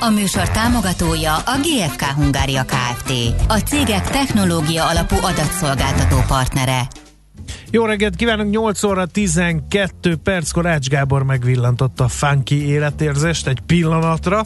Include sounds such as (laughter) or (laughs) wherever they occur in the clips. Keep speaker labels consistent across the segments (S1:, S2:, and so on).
S1: A műsor támogatója a GFK Hungária Kft. A cégek technológia alapú adatszolgáltató partnere.
S2: Jó reggelt kívánunk, 8 óra 12 perc Ács Gábor megvillantotta a funky életérzést egy pillanatra.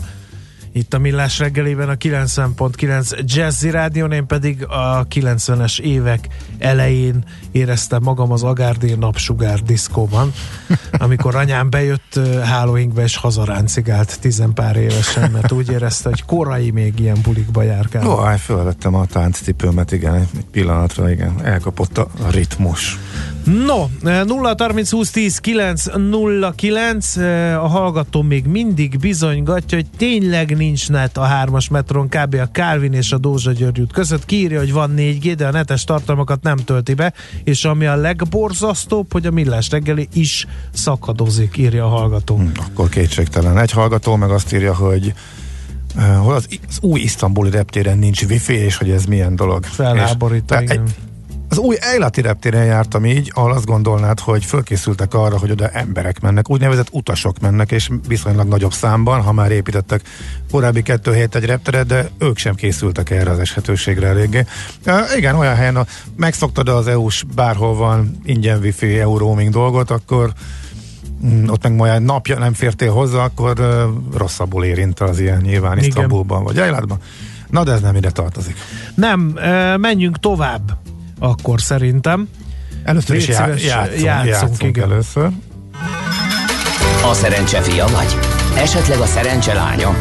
S2: Itt a Millás reggelében a 90.9 Jazzy Rádión, én pedig a 90-es évek elején éreztem magam az Agárdén napsugár diszkóban, (laughs) amikor anyám bejött Halloweenbe és hazaráncigált tizenpár évesen, mert úgy érezte, hogy korai még ilyen bulikba járkál.
S3: Ó, hát fölvettem a tánccipőmet, igen, egy pillanatra, igen, elkapott a ritmus.
S2: No, 0 30 20 10 9 0 9 a hallgató még mindig bizonygatja, hogy tényleg nincs net a hármas metron kb. a Calvin és a Dózsa György út között. Kiírja, hogy van 4G, de a netes tartalmakat nem tölti be, és ami a legborzasztóbb, hogy a millás reggeli is szakadozik, írja a hallgató. Hmm,
S3: akkor kétségtelen. Egy hallgató meg azt írja, hogy uh, hol az, az új isztambuli reptéren nincs wifi, és hogy ez milyen dolog.
S2: Felháborító,
S3: Egy, az új Eilati reptéren jártam így, ahol azt gondolnád, hogy fölkészültek arra, hogy oda emberek mennek, úgynevezett utasok mennek, és viszonylag nagyobb számban, ha már építettek korábbi kettő helyet egy repteret, de ők sem készültek erre az eshetőségre eléggé. Uh, igen, olyan helyen, ha megszoktad az EU-s bárhol van ingyen wifi, roaming dolgot, akkor mm, ott meg majd napja nem fértél hozzá, akkor uh, rosszabbul érint az ilyen nyilván Isztambulban vagy Eilátban. Na de ez nem ide tartozik.
S2: Nem, menjünk tovább akkor szerintem.
S3: Először is já- játszunk, játszunk, játszunk igen. először.
S4: A szerencse fia vagy? Esetleg a szerencse lánya?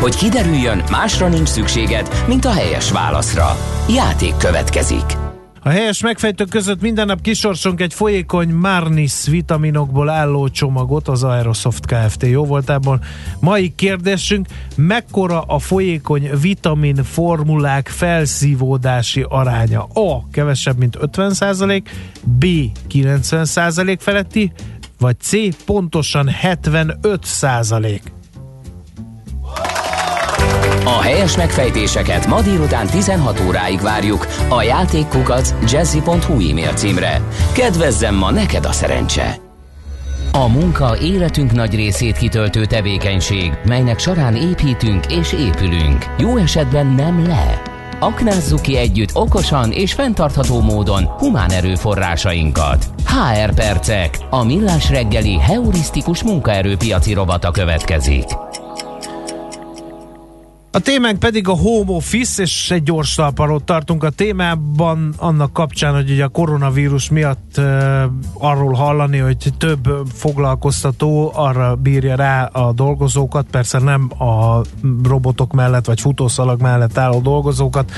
S4: Hogy kiderüljön, másra nincs szükséged, mint a helyes válaszra. Játék következik.
S2: A helyes megfejtők között minden nap kisorsunk egy folyékony Marnis vitaminokból álló csomagot az Aerosoft Kft. jó voltából. Mai kérdésünk, mekkora a folyékony vitamin formulák felszívódási aránya? A. Kevesebb, mint 50%, B. 90% feletti, vagy C. Pontosan 75%.
S4: A helyes megfejtéseket ma délután 16 óráig várjuk a játékkukac jazzy.hu e-mail címre. Kedvezzem ma neked a szerencse! A munka életünk nagy részét kitöltő tevékenység, melynek során építünk és épülünk. Jó esetben nem le. Aknázzuk ki együtt okosan és fenntartható módon humán erőforrásainkat. HR Percek, a millás reggeli heurisztikus munkaerőpiaci robata következik.
S2: A témánk pedig a home office, és egy gyors talparót tartunk a témában, annak kapcsán, hogy ugye a koronavírus miatt uh, arról hallani, hogy több foglalkoztató arra bírja rá a dolgozókat, persze nem a robotok mellett, vagy futószalag mellett álló dolgozókat,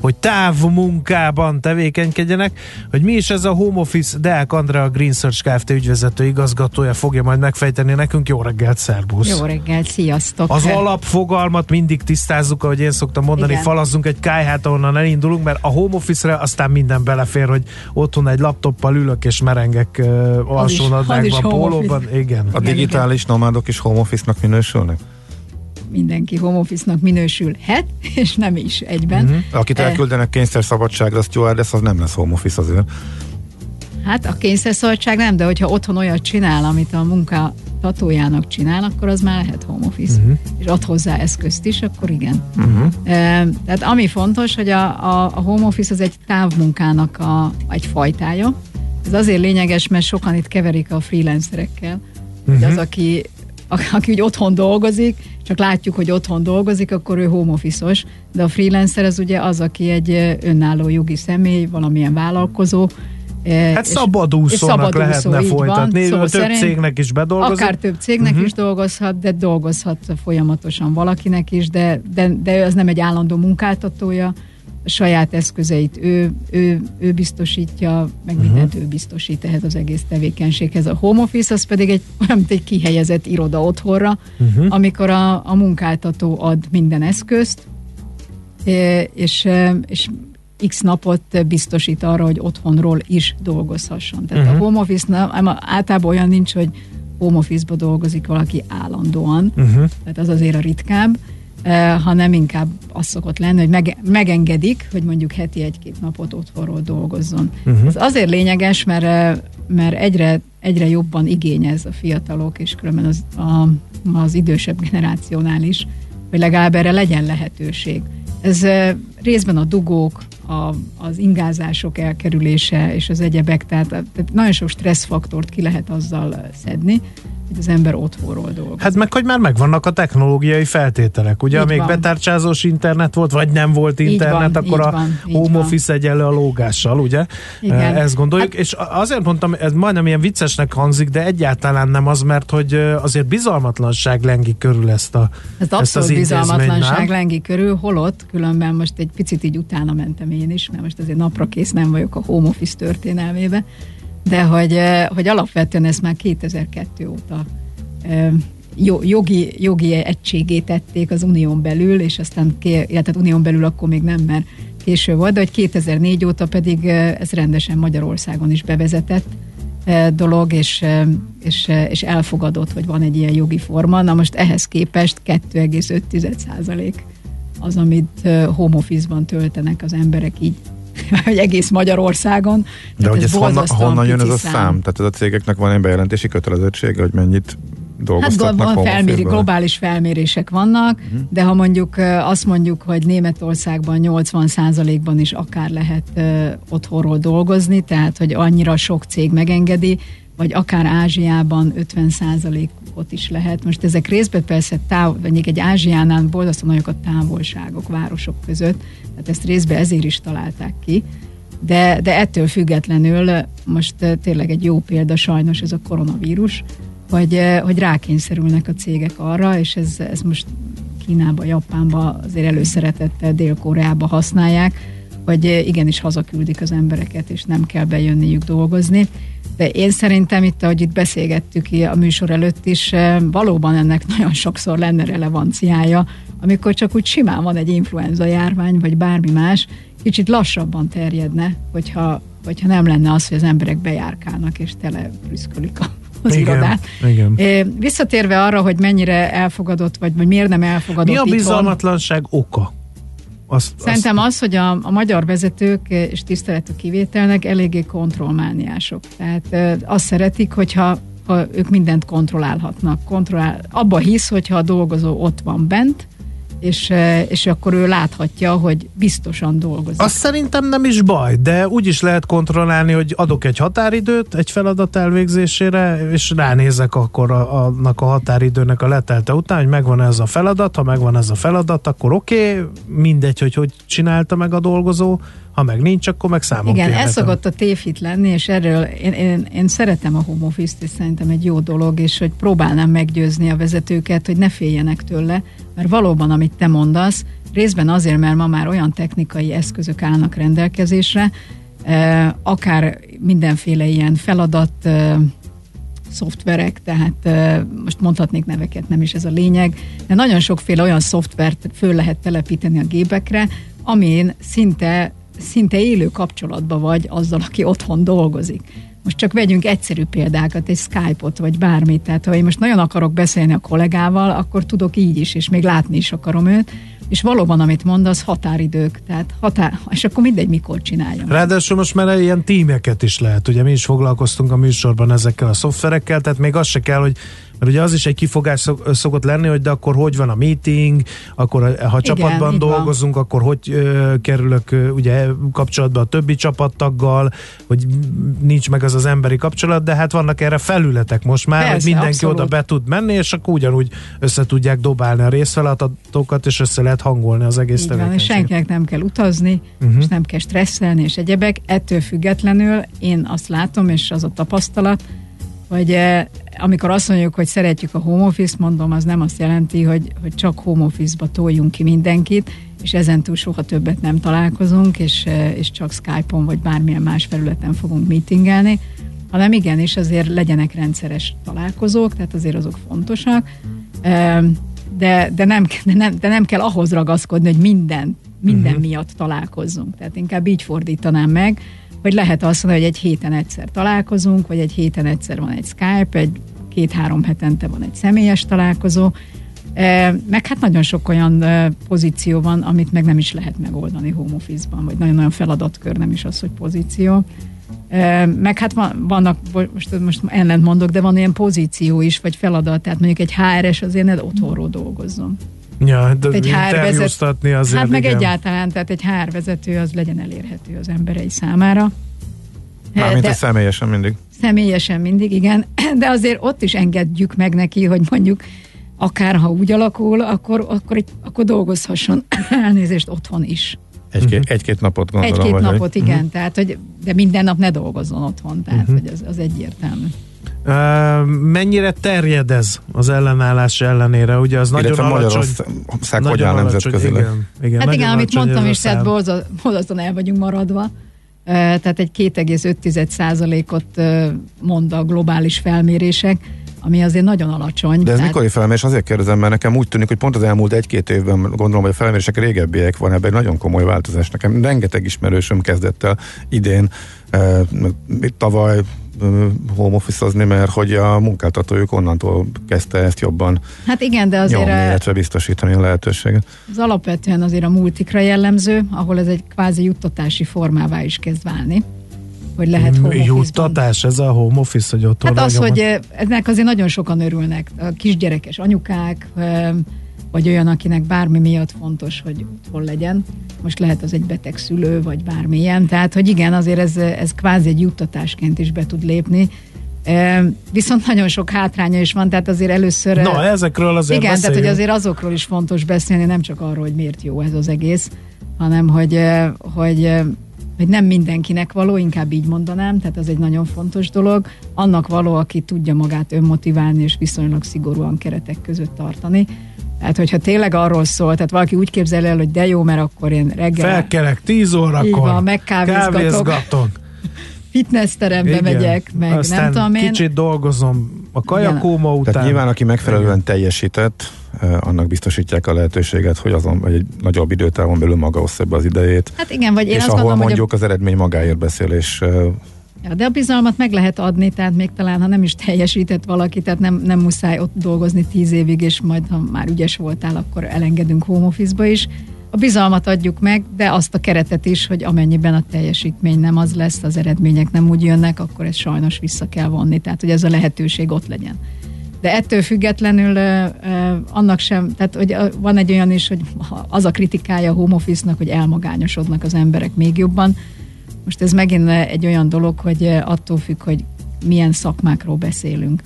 S2: hogy távmunkában tevékenykedjenek, hogy mi is ez a home office, Deák Andrea a Green Search Kft. ügyvezető igazgatója fogja majd megfejteni nekünk. Jó reggelt, szervusz!
S5: Jó reggelt, sziasztok!
S2: Az alapfogalmat mindig tisztázzuk, ahogy én szoktam mondani, Igen. falazzunk egy kájhát, ahonnan elindulunk, mert a home office-re aztán minden belefér, hogy otthon egy laptoppal ülök és merengek uh, alsónadrágban, pólóban. Igen.
S3: A digitális nomádok is home office-nak minősülnek?
S5: mindenki home office-nak minősülhet, (laughs) és nem is egyben. Uh-huh.
S3: Akit e- elküldenek kényszer szabadságra, az stewardess, az nem lesz home office azért.
S5: Hát a kényszerszabadság nem, de hogyha otthon olyat csinál, amit a munka tatójának csinál, akkor az már lehet home office. Uh-huh. És ad hozzá eszközt is, akkor igen. Uh-huh. E, tehát ami fontos, hogy a, a, a home office az egy távmunkának a, egy fajtája. Ez azért lényeges, mert sokan itt keverik a freelancerekkel. Uh-huh. az, aki, aki úgy otthon dolgozik, csak látjuk, hogy otthon dolgozik, akkor ő home office de a freelancer az ugye az, aki egy önálló jogi személy, valamilyen vállalkozó,
S2: Hát szabadúszónak lehetne folytatni, szóval több szerint, cégnek is bedolgozik.
S5: Akár több cégnek uh-huh. is dolgozhat, de dolgozhat folyamatosan valakinek is, de, de, de az nem egy állandó munkáltatója, a saját eszközeit ő, ő, ő biztosítja, meg uh-huh. mindent ő biztosít ehhez az egész tevékenységhez. A home office az pedig egy olyan, (laughs) mint egy kihelyezett iroda otthonra, uh-huh. amikor a, a munkáltató ad minden eszközt, és, és x napot biztosít arra, hogy otthonról is dolgozhasson. Tehát uh-huh. a home office nem, általában olyan nincs, hogy home office-ba dolgozik valaki állandóan, uh-huh. tehát az azért a ritkább, eh, hanem inkább az szokott lenni, hogy mege- megengedik, hogy mondjuk heti egy-két napot otthonról dolgozzon. Uh-huh. Ez azért lényeges, mert, mert egyre, egyre jobban igényez a fiatalok, és különben az, a, az idősebb generációnál is, hogy legalább erre legyen lehetőség. Ez részben a dugók, a, az ingázások elkerülése és az egyebek, tehát, tehát nagyon sok stresszfaktort ki lehet azzal szedni, hogy az ember otthonról dolgozik.
S2: Hát meg, hogy már megvannak a technológiai feltételek. Ugye, amíg betárcsázós internet volt, vagy nem volt internet, van, akkor a van, home office egyenlő a lógással, ugye? Igen. Ezt gondoljuk, hát, és azért mondtam, ez majdnem ilyen viccesnek hangzik, de egyáltalán nem az, mert hogy azért bizalmatlanság lengi körül ezt a
S5: Ez ezt az bizalmatlanság lengi körül, holott különben most egy picit így utána mentem én is, mert most azért napra kész nem vagyok a home office történelmébe, de hogy, hogy alapvetően ezt már 2002 óta jogi, jogi egységé tették az unión belül, és aztán, illetve unión belül akkor még nem, mert késő volt, de hogy 2004 óta pedig ez rendesen Magyarországon is bevezetett dolog, és, és, és elfogadott, hogy van egy ilyen jogi forma. Na most ehhez képest 2,5% az, amit home töltenek az emberek így (laughs) hogy egész Magyarországon.
S3: De hogy ez honnan, honnan jön ez a szám? szám? Tehát ez a cégeknek van egy bejelentési kötelezettsége, hogy mennyit dolgoztatnak
S5: hát van felméri, globális felmérések vannak, uh-huh. de ha mondjuk azt mondjuk, hogy Németországban 80%-ban is akár lehet uh, otthonról dolgozni, tehát hogy annyira sok cég megengedi, vagy akár Ázsiában 50%-ot is lehet. Most ezek részben persze vagy egy Ázsiánál borzasztó nagyok a távolságok városok között, tehát ezt részben ezért is találták ki. De, de ettől függetlenül most tényleg egy jó példa sajnos ez a koronavírus, hogy, hogy rákényszerülnek a cégek arra, és ez, ez most Kínába, Japánba, azért előszeretettel Dél-Koreába használják, hogy igenis hazaküldik az embereket, és nem kell bejönniük dolgozni. De én szerintem itt, ahogy itt beszélgettük a műsor előtt is, valóban ennek nagyon sokszor lenne relevanciája, amikor csak úgy simán van egy influenza járvány, vagy bármi más, kicsit lassabban terjedne, hogyha, hogyha nem lenne az, hogy az emberek bejárkálnak és tele a az igen, irodát. Igen. Visszatérve arra, hogy mennyire elfogadott, vagy, vagy miért nem elfogadott
S2: Mi a bizalmatlanság oka?
S5: Azt, Szerintem azt... az, hogy a, a magyar vezetők, és tisztelet a kivételnek, eléggé kontrollmániások. Tehát azt szeretik, hogyha ha ők mindent kontrollálhatnak. Kontrollál, abba hisz, hogyha a dolgozó ott van bent, és, és akkor ő láthatja, hogy biztosan dolgozik.
S2: Azt szerintem nem is baj, de úgy is lehet kontrollálni, hogy adok egy határidőt egy feladat elvégzésére, és ránézek akkor a, annak a határidőnek a letelte után, hogy megvan ez a feladat, ha megvan ez a feladat, akkor oké, okay, mindegy, hogy hogy csinálta meg a dolgozó, ha meg nincs, akkor meg számon
S5: Igen, ez szokott a tévhit lenni, és erről én, én, én szeretem a home office-t, és szerintem egy jó dolog, és hogy próbálnám meggyőzni a vezetőket, hogy ne féljenek tőle, mert valóban, amit te mondasz, részben azért, mert ma már olyan technikai eszközök állnak rendelkezésre, akár mindenféle ilyen feladat szoftverek, tehát eh, most mondhatnék neveket, nem is ez a lényeg, de nagyon sokféle olyan szoftvert föl lehet telepíteni a gépekre, amin szinte szinte élő kapcsolatban vagy azzal, aki otthon dolgozik. Most csak vegyünk egyszerű példákat, egy Skype-ot, vagy bármit. Tehát, ha én most nagyon akarok beszélni a kollégával, akkor tudok így is, és még látni is akarom őt. És valóban, amit mondasz, határidők. Tehát határ, és akkor mindegy, mikor csináljon.
S2: Ráadásul most már ilyen tímeket is lehet. Ugye mi is foglalkoztunk a műsorban ezekkel a szoftverekkel, tehát még az se kell, hogy mert ugye az is egy kifogás szokott lenni, hogy de akkor hogy van a meeting, akkor ha Igen, csapatban dolgozunk, van. akkor hogy ö, kerülök ö, ugye kapcsolatba a többi csapattaggal, hogy nincs meg az az emberi kapcsolat, de hát vannak erre felületek most már, Persze, hogy mindenki abszolút. oda be tud menni, és akkor ugyanúgy össze tudják dobálni a részfeladatokat, és össze lehet hangolni az egész tevékenységet.
S5: senkinek nem kell utazni, uh-huh. és nem kell stresszelni, és egyebek. Ettől függetlenül én azt látom, és az a tapasztalat, hogy eh, amikor azt mondjuk, hogy szeretjük a home office mondom, az nem azt jelenti, hogy, hogy csak home office-ba toljunk ki mindenkit, és ezentúl soha többet nem találkozunk, és, eh, és csak Skype-on vagy bármilyen más felületen fogunk meetingelni, hanem igenis azért legyenek rendszeres találkozók, tehát azért azok fontosak, de, de, nem, de, nem, de nem kell ahhoz ragaszkodni, hogy minden minden uh-huh. miatt találkozzunk. Tehát inkább így fordítanám meg, hogy lehet azt mondani, hogy egy héten egyszer találkozunk, vagy egy héten egyszer van egy Skype, egy két-három hetente van egy személyes találkozó, meg hát nagyon sok olyan pozíció van, amit meg nem is lehet megoldani home office-ban, vagy nagyon-nagyon feladatkör, nem is az, hogy pozíció. Meg hát vannak, most, most ellent mondok, de van ilyen pozíció is, vagy feladat, tehát mondjuk egy HRS azért ne otthonról dolgozzon.
S2: Ja, de egy HR vezető, azért,
S5: Hát meg igen. egyáltalán, tehát egy HR vezető az legyen elérhető az emberei számára.
S3: Mármint de, személyesen mindig.
S5: Személyesen mindig, igen. (clears throat) De azért ott is engedjük meg neki, hogy mondjuk akár ha úgy alakul, akkor, akkor, akkor dolgozhasson (clears throat) elnézést otthon is.
S3: Egy-két, uh-huh. egy-két napot gondolom.
S5: Egy-két vagy napot, hogy... igen. Uh-huh. Tehát, hogy, de minden nap ne dolgozzon otthon, tehát uh-huh. hogy az, az egyértelmű.
S2: Mennyire terjed ez az ellenállás ellenére? Ugye az nagyon alacsony.
S3: Magyarország hogyan nemzetközileg?
S5: Igen, igen, hát igen, amit mondtam is, tehát borzasztóan el vagyunk maradva. Tehát egy 2,5 ot uh, mond a globális felmérések ami azért nagyon alacsony.
S3: De ez tehát... mikori felmérés? Azért kérdezem, mert nekem úgy tűnik, hogy pont az elmúlt egy-két évben gondolom, hogy a felmérések régebbiek van ebben egy nagyon komoly változás. Nekem rengeteg ismerősöm kezdett el idén, tavaly home office mert hogy a munkáltatójuk onnantól kezdte ezt jobban
S5: Hát igen, de azért nyomni,
S3: illetve biztosítani a lehetőséget.
S5: Az alapvetően azért a multikra jellemző, ahol ez egy kvázi juttatási formává is kezd válni hogy lehet home
S2: Juttatás, ez a home office, hogy ott
S5: Hát az, hogy ennek azért nagyon sokan örülnek. A kisgyerekes anyukák, vagy olyan, akinek bármi miatt fontos, hogy hol legyen. Most lehet az egy beteg szülő, vagy bármilyen. Tehát, hogy igen, azért ez, ez kvázi egy juttatásként is be tud lépni. Viszont nagyon sok hátránya is van, tehát azért először...
S2: Na, ezekről azért
S5: Igen, beszéljünk. tehát hogy azért azokról is fontos beszélni, nem csak arról, hogy miért jó ez az egész, hanem hogy, hogy hogy nem mindenkinek való, inkább így mondanám, tehát ez egy nagyon fontos dolog. Annak való, aki tudja magát önmotiválni és viszonylag szigorúan keretek között tartani. Tehát, hogyha tényleg arról szól, tehát valaki úgy képzel el, hogy de jó, mert akkor én reggel...
S2: Felkelek 10 órakor, van,
S5: megkávézgatok. (laughs) fitnessterembe Igen. megyek, meg
S2: Aztán
S5: nem tudom én.
S2: kicsit dolgozom a kajakóma után.
S3: Tehát nyilván, aki megfelelően Igen. teljesített, annak biztosítják a lehetőséget, hogy azon vagy egy nagyobb időtávon belül maga ossza be az idejét.
S5: Hát igen, vagy én
S3: és
S5: azt
S3: ahol
S5: gondolom,
S3: mondjuk hogy a... az eredmény magáért beszél, és
S5: Ja, de a bizalmat meg lehet adni, tehát még talán, ha nem is teljesített valaki, tehát nem, nem muszáj ott dolgozni tíz évig, és majd, ha már ügyes voltál, akkor elengedünk home office-ba is. A bizalmat adjuk meg, de azt a keretet is, hogy amennyiben a teljesítmény nem az lesz, az eredmények nem úgy jönnek, akkor ezt sajnos vissza kell vonni, tehát hogy ez a lehetőség ott legyen de ettől függetlenül annak sem, tehát hogy van egy olyan is, hogy az a kritikája a home office-nak, hogy elmagányosodnak az emberek még jobban. Most ez megint egy olyan dolog, hogy attól függ, hogy milyen szakmákról beszélünk.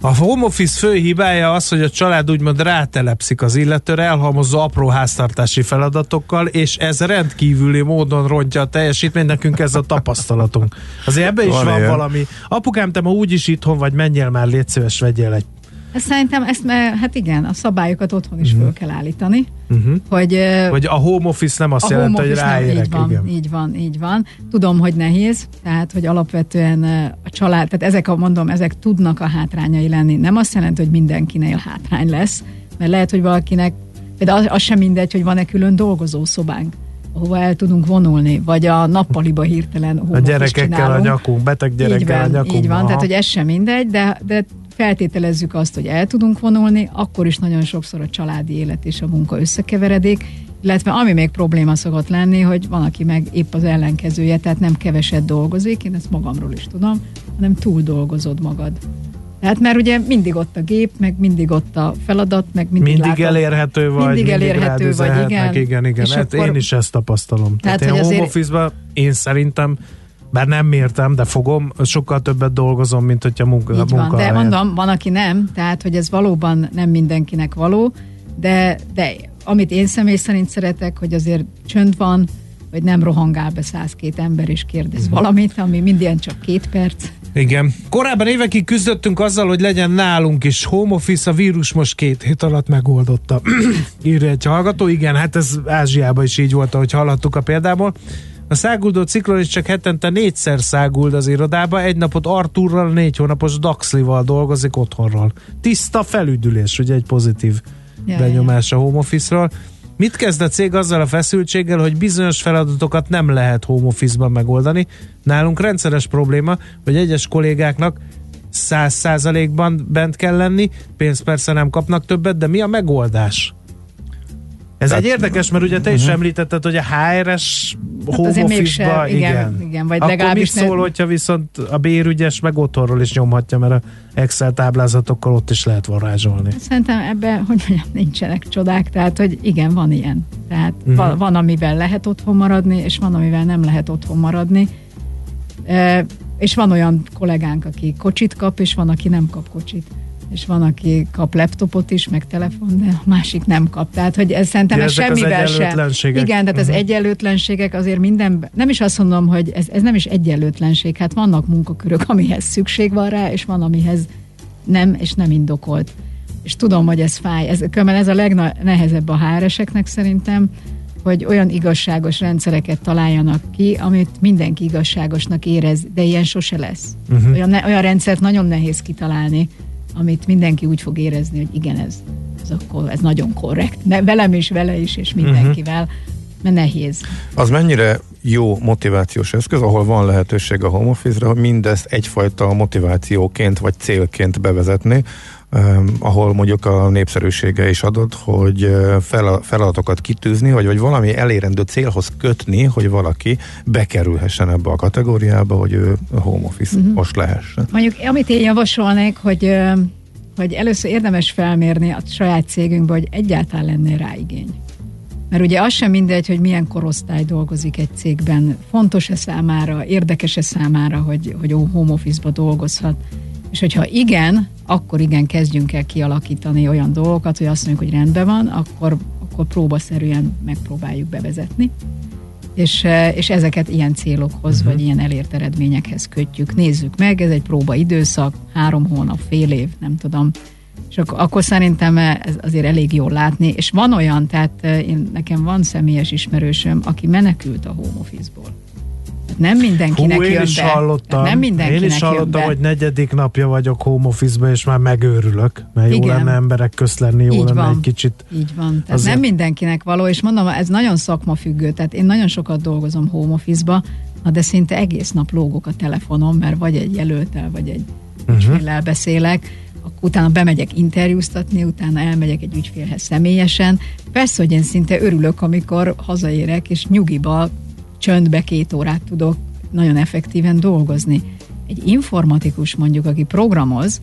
S2: A home office fő hibája az, hogy a család úgymond rátelepszik az illetőre, elhalmozza apró háztartási feladatokkal, és ez rendkívüli módon rontja a teljesítményt, nekünk ez a tapasztalatunk. Azért ebbe is van, van valami. Apukám, te ma úgyis itthon vagy, menjél már, légy szíves, vegyél egy
S5: Szerintem ezt, hát igen, a szabályokat otthon is uh-huh. föl kell állítani. Uh-huh. Hogy,
S2: hogy a home office nem azt jelenti, hogy ráérek.
S5: Így van,
S2: igen.
S5: így van, így van. Tudom, hogy nehéz, tehát, hogy alapvetően a család, tehát ezek a mondom, ezek tudnak a hátrányai lenni. Nem azt jelenti, hogy mindenkinél hátrány lesz, mert lehet, hogy valakinek, de az, az sem mindegy, hogy van-e külön dolgozó szobánk ahova el tudunk vonulni, vagy a nappaliba hirtelen
S2: A gyerekekkel a nyakunk, beteg gyerekkel így van, a nyakunk.
S5: Így van, Aha. tehát hogy ez sem mindegy, de, de feltételezzük azt, hogy el tudunk vonulni, akkor is nagyon sokszor a családi élet és a munka összekeveredik, illetve ami még probléma szokott lenni, hogy van, aki meg épp az ellenkezője, tehát nem keveset dolgozik, én ezt magamról is tudom, hanem túl dolgozod magad. Tehát mert ugye mindig ott a gép, meg mindig ott a feladat, meg mindig,
S2: mindig látod, elérhető vagy, mindig, elérhető vagy, igen. Igen, igen, hát akkor, én is ezt tapasztalom. Tehát, tehát én home office én szerintem bár nem mértem, de fogom, sokkal többet dolgozom, mint hogyha munka, Így
S5: munka van, de mondom, van, aki nem, tehát, hogy ez valóban nem mindenkinek való, de, de amit én személy szerint szeretek, hogy azért csönd van, hogy nem rohangál be 102 ember és kérdez uh-huh. valamit, ami minden csak két perc.
S2: Igen. Korábban évekig küzdöttünk azzal, hogy legyen nálunk is home office, a vírus most két hét alatt megoldotta. (clears throat) Írja egy hallgató, igen, hát ez Ázsiában is így volt, ahogy hallottuk a példából. A száguldó ciklon is csak hetente négyszer száguld az irodába, egy napot Arturral, négy hónapos Daxlival dolgozik otthonról. Tiszta felüdülés, ugye egy pozitív ja, benyomás ja. a home office-ról. Mit kezd a cég azzal a feszültséggel, hogy bizonyos feladatokat nem lehet home office-ban megoldani? Nálunk rendszeres probléma, hogy egyes kollégáknak száz százalékban bent kell lenni, pénzt persze nem kapnak többet, de mi a megoldás? Ez Tehát, egy érdekes, mert ugye te is uh-huh. említetted, hogy a HRS hát home office-ba,
S5: igen, igen, igen, vagy
S2: Akkor mit szól, nem... hogyha viszont a bérügyes meg otthonról is nyomhatja, mert a Excel táblázatokkal ott is lehet varázsolni.
S5: Szerintem ebben, hogy mondjam, nincsenek csodák, tehát, hogy igen, van ilyen. Tehát uh-huh. van, van, amivel lehet otthon maradni, és van, amivel nem lehet otthon maradni. E, és van olyan kollégánk, aki kocsit kap, és van, aki nem kap kocsit és van, aki kap laptopot is, meg telefon, de a másik nem kap. Tehát, hogy ez szerintem ez semmivel sem. Igen, tehát uh-huh. az mhm. egyenlőtlenségek azért minden, nem is azt mondom, hogy ez, ez nem is egyenlőtlenség, hát vannak munkakörök, amihez szükség van rá, és van, amihez nem, és nem indokolt. És tudom, hogy ez fáj. Ez, ez a legnehezebb a HR-eseknek szerintem, hogy olyan igazságos rendszereket találjanak ki, amit mindenki igazságosnak érez, de ilyen sose lesz. Uh-huh. Olyan, olyan rendszert nagyon nehéz kitalálni, amit mindenki úgy fog érezni, hogy igen, ez, ez, akkor, ez nagyon korrekt. Velem is, vele is, és mindenkivel. Uh-huh. Mert nehéz.
S3: Az mennyire jó motivációs eszköz, ahol van lehetőség a home office-ra, hogy mindezt egyfajta motivációként vagy célként bevezetni, ahol mondjuk a népszerűsége is adott, hogy feladatokat kitűzni, vagy, vagy valami elérendő célhoz kötni, hogy valaki bekerülhessen ebbe a kategóriába, hogy ő home office uh-huh. most lehessen.
S5: Mondjuk, amit én javasolnék, hogy hogy először érdemes felmérni a saját cégünkbe, hogy egyáltalán lenne rá igény. Mert ugye az sem mindegy, hogy milyen korosztály dolgozik egy cégben, fontos-e számára, érdekes-e számára, hogy, hogy home office-ba dolgozhat. És hogyha igen, akkor igen, kezdjünk el kialakítani olyan dolgokat, hogy azt mondjuk, hogy rendben van, akkor, akkor próbaszerűen megpróbáljuk bevezetni. És, eh, és ezeket ilyen célokhoz, uh-huh. vagy ilyen elért eredményekhez kötjük. Nézzük meg, ez egy próba időszak, három hónap, fél év, nem tudom. És akkor, akkor szerintem ez azért elég jól látni. És van olyan, tehát eh, én, nekem van személyes ismerősöm, aki menekült a home office-ból nem mindenkinek Hú, én
S2: jön is
S5: be.
S2: hallottam.
S5: Nem mindenkinek
S2: én is hallottam, hogy negyedik napja vagyok home office és már megőrülök, mert Igen. jó lenne emberek közt lenni, jó Így lenne van. egy kicsit.
S5: Így van. Tehát azért... nem mindenkinek való, és mondom, ez nagyon szakmafüggő, tehát én nagyon sokat dolgozom home office-ba, de szinte egész nap lógok a telefonom, mert vagy egy jelöltel, vagy egy uh-huh. ügyféllel beszélek, akkor utána bemegyek interjúztatni, utána elmegyek egy ügyfélhez személyesen. Persze, hogy én szinte örülök, amikor hazaérek, és nyugiba csöndbe két órát tudok nagyon effektíven dolgozni. Egy informatikus mondjuk, aki programoz,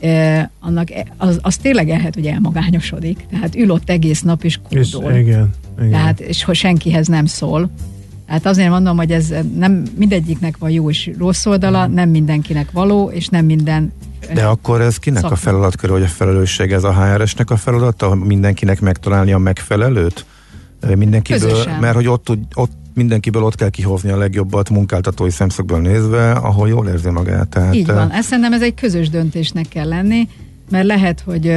S5: eh, annak e, az, az tényleg lehet, hogy elmagányosodik. Tehát ül ott egész nap és kódol.
S2: És, igen, igen.
S5: Tehát, és hogy senkihez nem szól. Tehát azért mondom, hogy ez nem mindegyiknek van jó és rossz oldala, nem mindenkinek való, és nem minden
S3: de akkor ez kinek szakma. a feladatkör, vagy a felelősség? Ez a HRS-nek a feladata? Mindenkinek megtalálni a megfelelőt? Mindenkiből, Közösen. mert hogy ott, ott mindenkiből ott kell kihozni a legjobbat munkáltatói szemszögből nézve, ahol jól érzi magát.
S5: Tehát, Így van. Ezt szerintem ez egy közös döntésnek kell lenni, mert lehet, hogy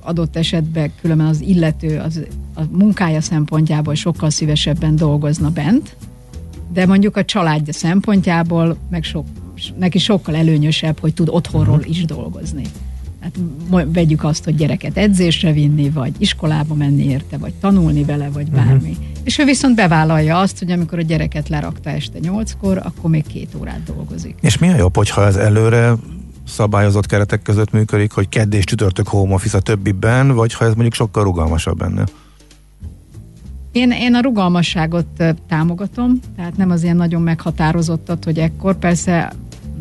S5: adott esetben különben az illető az, a munkája szempontjából sokkal szívesebben dolgozna bent, de mondjuk a családja szempontjából meg sok, neki sokkal előnyösebb, hogy tud otthonról uh-huh. is dolgozni. Hát vegyük azt, hogy gyereket edzésre vinni, vagy iskolába menni érte, vagy tanulni vele, vagy mhm. bármi. Uh-huh. És ő viszont bevállalja azt, hogy amikor a gyereket lerakta este nyolckor, akkor még két órát dolgozik.
S3: És mi a jobb, hogyha ez előre szabályozott keretek között működik, hogy kedd és csütörtök home office a többiben, vagy ha ez mondjuk sokkal rugalmasabb benne?
S5: Én, én a rugalmasságot támogatom, tehát nem az ilyen nagyon meghatározottat, hogy ekkor persze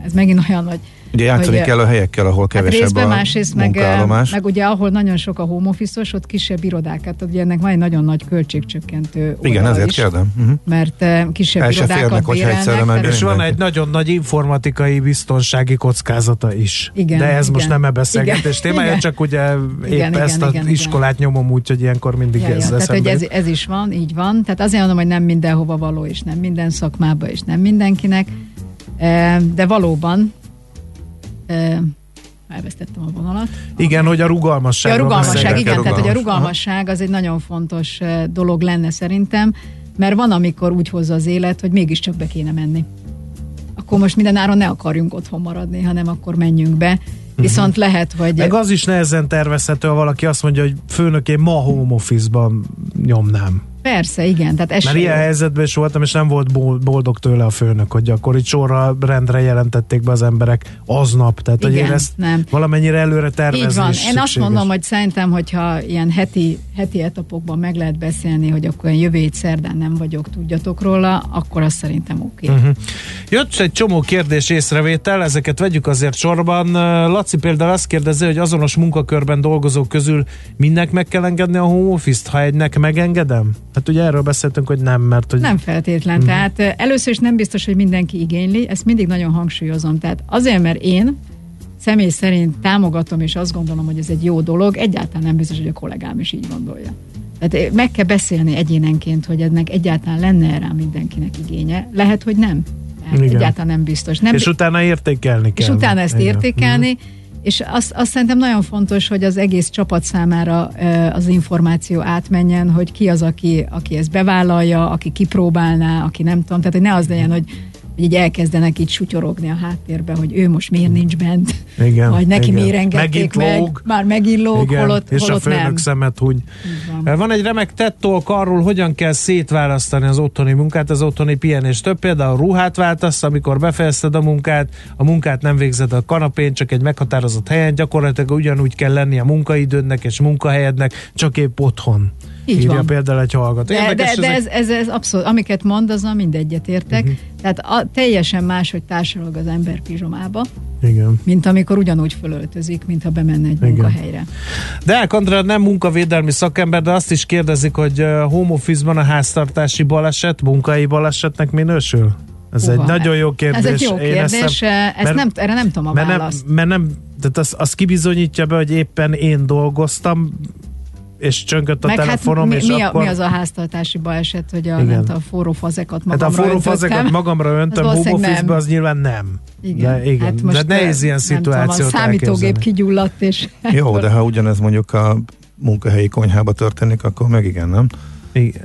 S5: ez megint olyan, hogy
S3: Ugye játszani hogy, kell a helyekkel, ahol hát kevesebb hát részben, a másrészt
S5: meg, meg ugye ahol nagyon sok a home office ott kisebb irodákat, ugye ennek van egy nagyon nagy költségcsökkentő
S3: Igen, ezért is, kérdem. Uh-huh.
S5: Mert kisebb El irodákat
S2: bérelnek. És van egy nagyon nagy informatikai biztonsági kockázata is.
S5: Igen,
S2: De ez
S5: igen.
S2: most nem a beszélgetés témája, csak ugye épp igen, ezt igen, az igen, iskolát igen. nyomom úgy, hogy ilyenkor mindig ja, ez ja,
S5: Tehát, hogy ez, ez is van, így van. Tehát azért mondom, hogy nem mindenhova való, és nem minden szakmába, és nem mindenkinek. De valóban elvesztettem a vonalat.
S2: Igen, hogy a rugalmasság.
S5: Ja, a rugalmasság, igen, tehát hogy a rugalmasság az egy nagyon fontos dolog lenne szerintem, mert van, amikor úgy hozza az élet, hogy mégiscsak be kéne menni. akkor most mindenáron ne akarjunk otthon maradni, hanem akkor menjünk be. Viszont lehet, hogy...
S2: Meg az is nehezen tervezhető, ha valaki azt mondja, hogy főnök, én ma home office-ban nyomnám.
S5: Persze, igen. Tehát ez
S2: Mert ilyen helyzetben is voltam, és nem volt bol- boldog tőle a főnök, hogy akkor itt sorra rendre jelentették be az emberek aznap. Tehát, hogy
S5: Igen,
S2: én ezt
S5: nem.
S2: valamennyire előre tervezni
S5: Így van. Én azt
S2: szükséges.
S5: mondom, hogy szerintem, hogyha ilyen heti, heti etapokban meg lehet beszélni, hogy akkor én jövő hét szerdán nem vagyok, tudjatok róla, akkor azt szerintem oké. Okay.
S2: Uh-huh. Jött egy csomó kérdés észrevétel, ezeket vegyük azért sorban. Laci például azt kérdezi, hogy azonos munkakörben dolgozók közül mindnek meg kell engedni a home office-t, ha egynek megengedem? Hát ugye erről beszéltünk, hogy nem, mert hogy...
S5: Nem feltétlen. Uh-huh. Tehát először is nem biztos, hogy mindenki igényli, ezt mindig nagyon hangsúlyozom. Tehát azért, mert én személy szerint támogatom, és azt gondolom, hogy ez egy jó dolog, egyáltalán nem biztos, hogy a kollégám is így gondolja. Tehát meg kell beszélni egyénenként, hogy ennek egyáltalán lenne rá mindenkinek igénye. Lehet, hogy nem. Tehát
S2: Igen.
S5: egyáltalán nem biztos. Nem
S2: és utána értékelni kell.
S5: és utána ezt
S2: Igen. Mhm.
S5: értékelni, és azt, azt szerintem nagyon fontos, hogy az egész csapat számára az információ átmenjen, hogy ki az, aki, aki ezt bevállalja, aki kipróbálná, aki nem tudom, tehát hogy ne az legyen, hogy hogy így elkezdenek így sutyorogni a háttérbe, hogy ő most miért nincs bent,
S2: Igen,
S5: vagy neki
S2: igen.
S5: miért engedték meg,
S2: lóg.
S5: már megint lóg,
S2: Igen,
S5: holott,
S2: és a
S5: holott
S2: főnök
S5: nem.
S2: szemet.
S5: Így van.
S2: Van egy remek tettolk arról, hogyan kell szétválasztani az otthoni munkát, az otthoni pihenést. Több például ruhát váltasz, amikor befejezted a munkát, a munkát nem végzed a kanapén, csak egy meghatározott helyen, gyakorlatilag ugyanúgy kell lenni a munkaidődnek és munkahelyednek, csak épp otthon.
S5: Így
S2: Írja
S5: van.
S2: például egy hallgató.
S5: De, de,
S2: Érdekes
S5: de
S2: ezek-
S5: ez, ez, ez abszolút, amiket mond, azzal mindegyet értek.
S2: Mhm.
S5: Uh-huh. Tehát a, teljesen más, hogy társalog az ember pizsomába,
S2: Igen.
S5: mint amikor ugyanúgy fölöltözik, mint ha bemenne egy
S2: Igen.
S5: munkahelyre.
S2: Deák Andrá nem munkavédelmi szakember, de azt is kérdezik, hogy home office-ban a háztartási baleset munkai balesetnek minősül? Ez
S5: Hova?
S2: egy nagyon jó kérdés.
S5: Ez egy jó
S2: Én
S5: kérdés, ezt,
S2: nem-
S5: ezt nem, erre nem tudom a
S2: mert nem,
S5: választ.
S2: mert nem, tehát az, az kibizonyítja be, hogy éppen én dolgoztam, és csöngött a
S5: Meg hát
S2: telefonom,
S5: mi,
S2: és
S5: mi, a,
S2: akkor...
S5: mi az a háztartási baleset, hogy a,
S2: Igen.
S5: nem a forró fazekat
S2: Hát
S5: magamra
S2: a forró fazekat magamra (laughs) öntöm,
S5: Az
S2: home office
S5: nem.
S2: az nyilván nem.
S5: Igen.
S2: De, igen.
S5: Hát most
S2: de nehéz ilyen
S5: nem tudom, a
S2: szituációt
S5: számítógép kigyulladt, és
S3: Jó, de ha ugyanez mondjuk a munkahelyi konyhába történik, akkor meg igen, nem?
S2: Igen.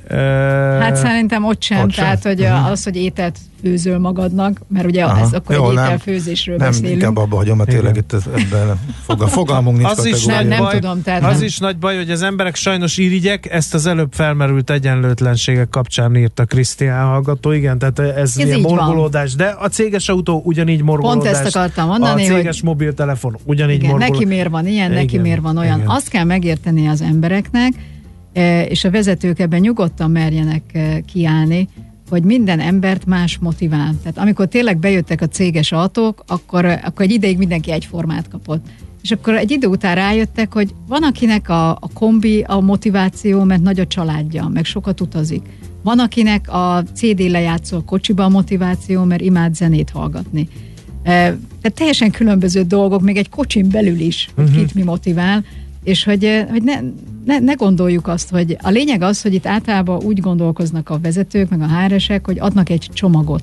S5: Hát szerintem ott sem,
S3: ott sem.
S5: tehát hogy
S2: Mhm.
S5: az, hogy ételt főzöl magadnak, mert ugye
S3: Aha.
S5: ez akkor
S3: Jó,
S5: egy
S3: nem.
S5: ételfőzésről
S3: Nem,
S5: beszélünk.
S3: inkább abba hagyom, mert tényleg itt ebben fogal, fogalmunk nincs
S2: az is
S3: kategória.
S2: nagy
S5: Nem
S2: baj,
S5: tudom, tehát
S2: az
S5: nem.
S2: is nagy baj, hogy az emberek sajnos irigyek, ezt az előbb felmerült egyenlőtlenségek kapcsán írta Krisztián hallgató, igen, tehát ez,
S5: Ez
S2: ilyen
S5: így van.
S2: morgolódás, de a céges autó ugyanígy morgolódás.
S5: Pont ezt akartam mondani,
S2: A céges
S5: hogy-
S2: mobiltelefon ugyanígy
S5: Igen,
S2: morgolódás.
S5: neki miért van ilyen, neki
S2: Igen,
S5: miért van olyan.
S2: igen.
S5: Azt kell megérteni az embereknek, és a vezetők ebben nyugodtan merjenek eh, kiállni, hogy minden embert más motivál. Tehát amikor tényleg bejöttek a céges autók, akkor, eh, akkor egy ideig mindenki egyformát kapott. És akkor egy idő után rájöttek, hogy van akinek a, a kombi a motiváció, mert nagy a családja, meg sokat utazik. Van akinek a CD lejátszó kocsiba a motiváció, mert imád zenét hallgatni. Eh, Tehát teljesen különböző dolgok, még egy kocsin belül is, hogy
S2: Mhm.
S5: kit mi motivál, és hogy, hogy ne, ne, ne gondoljuk azt, hogy a lényeg az, hogy itt általában úgy gondolkoznak a vezetők, meg a HR-esek, hogy adnak egy csomagot.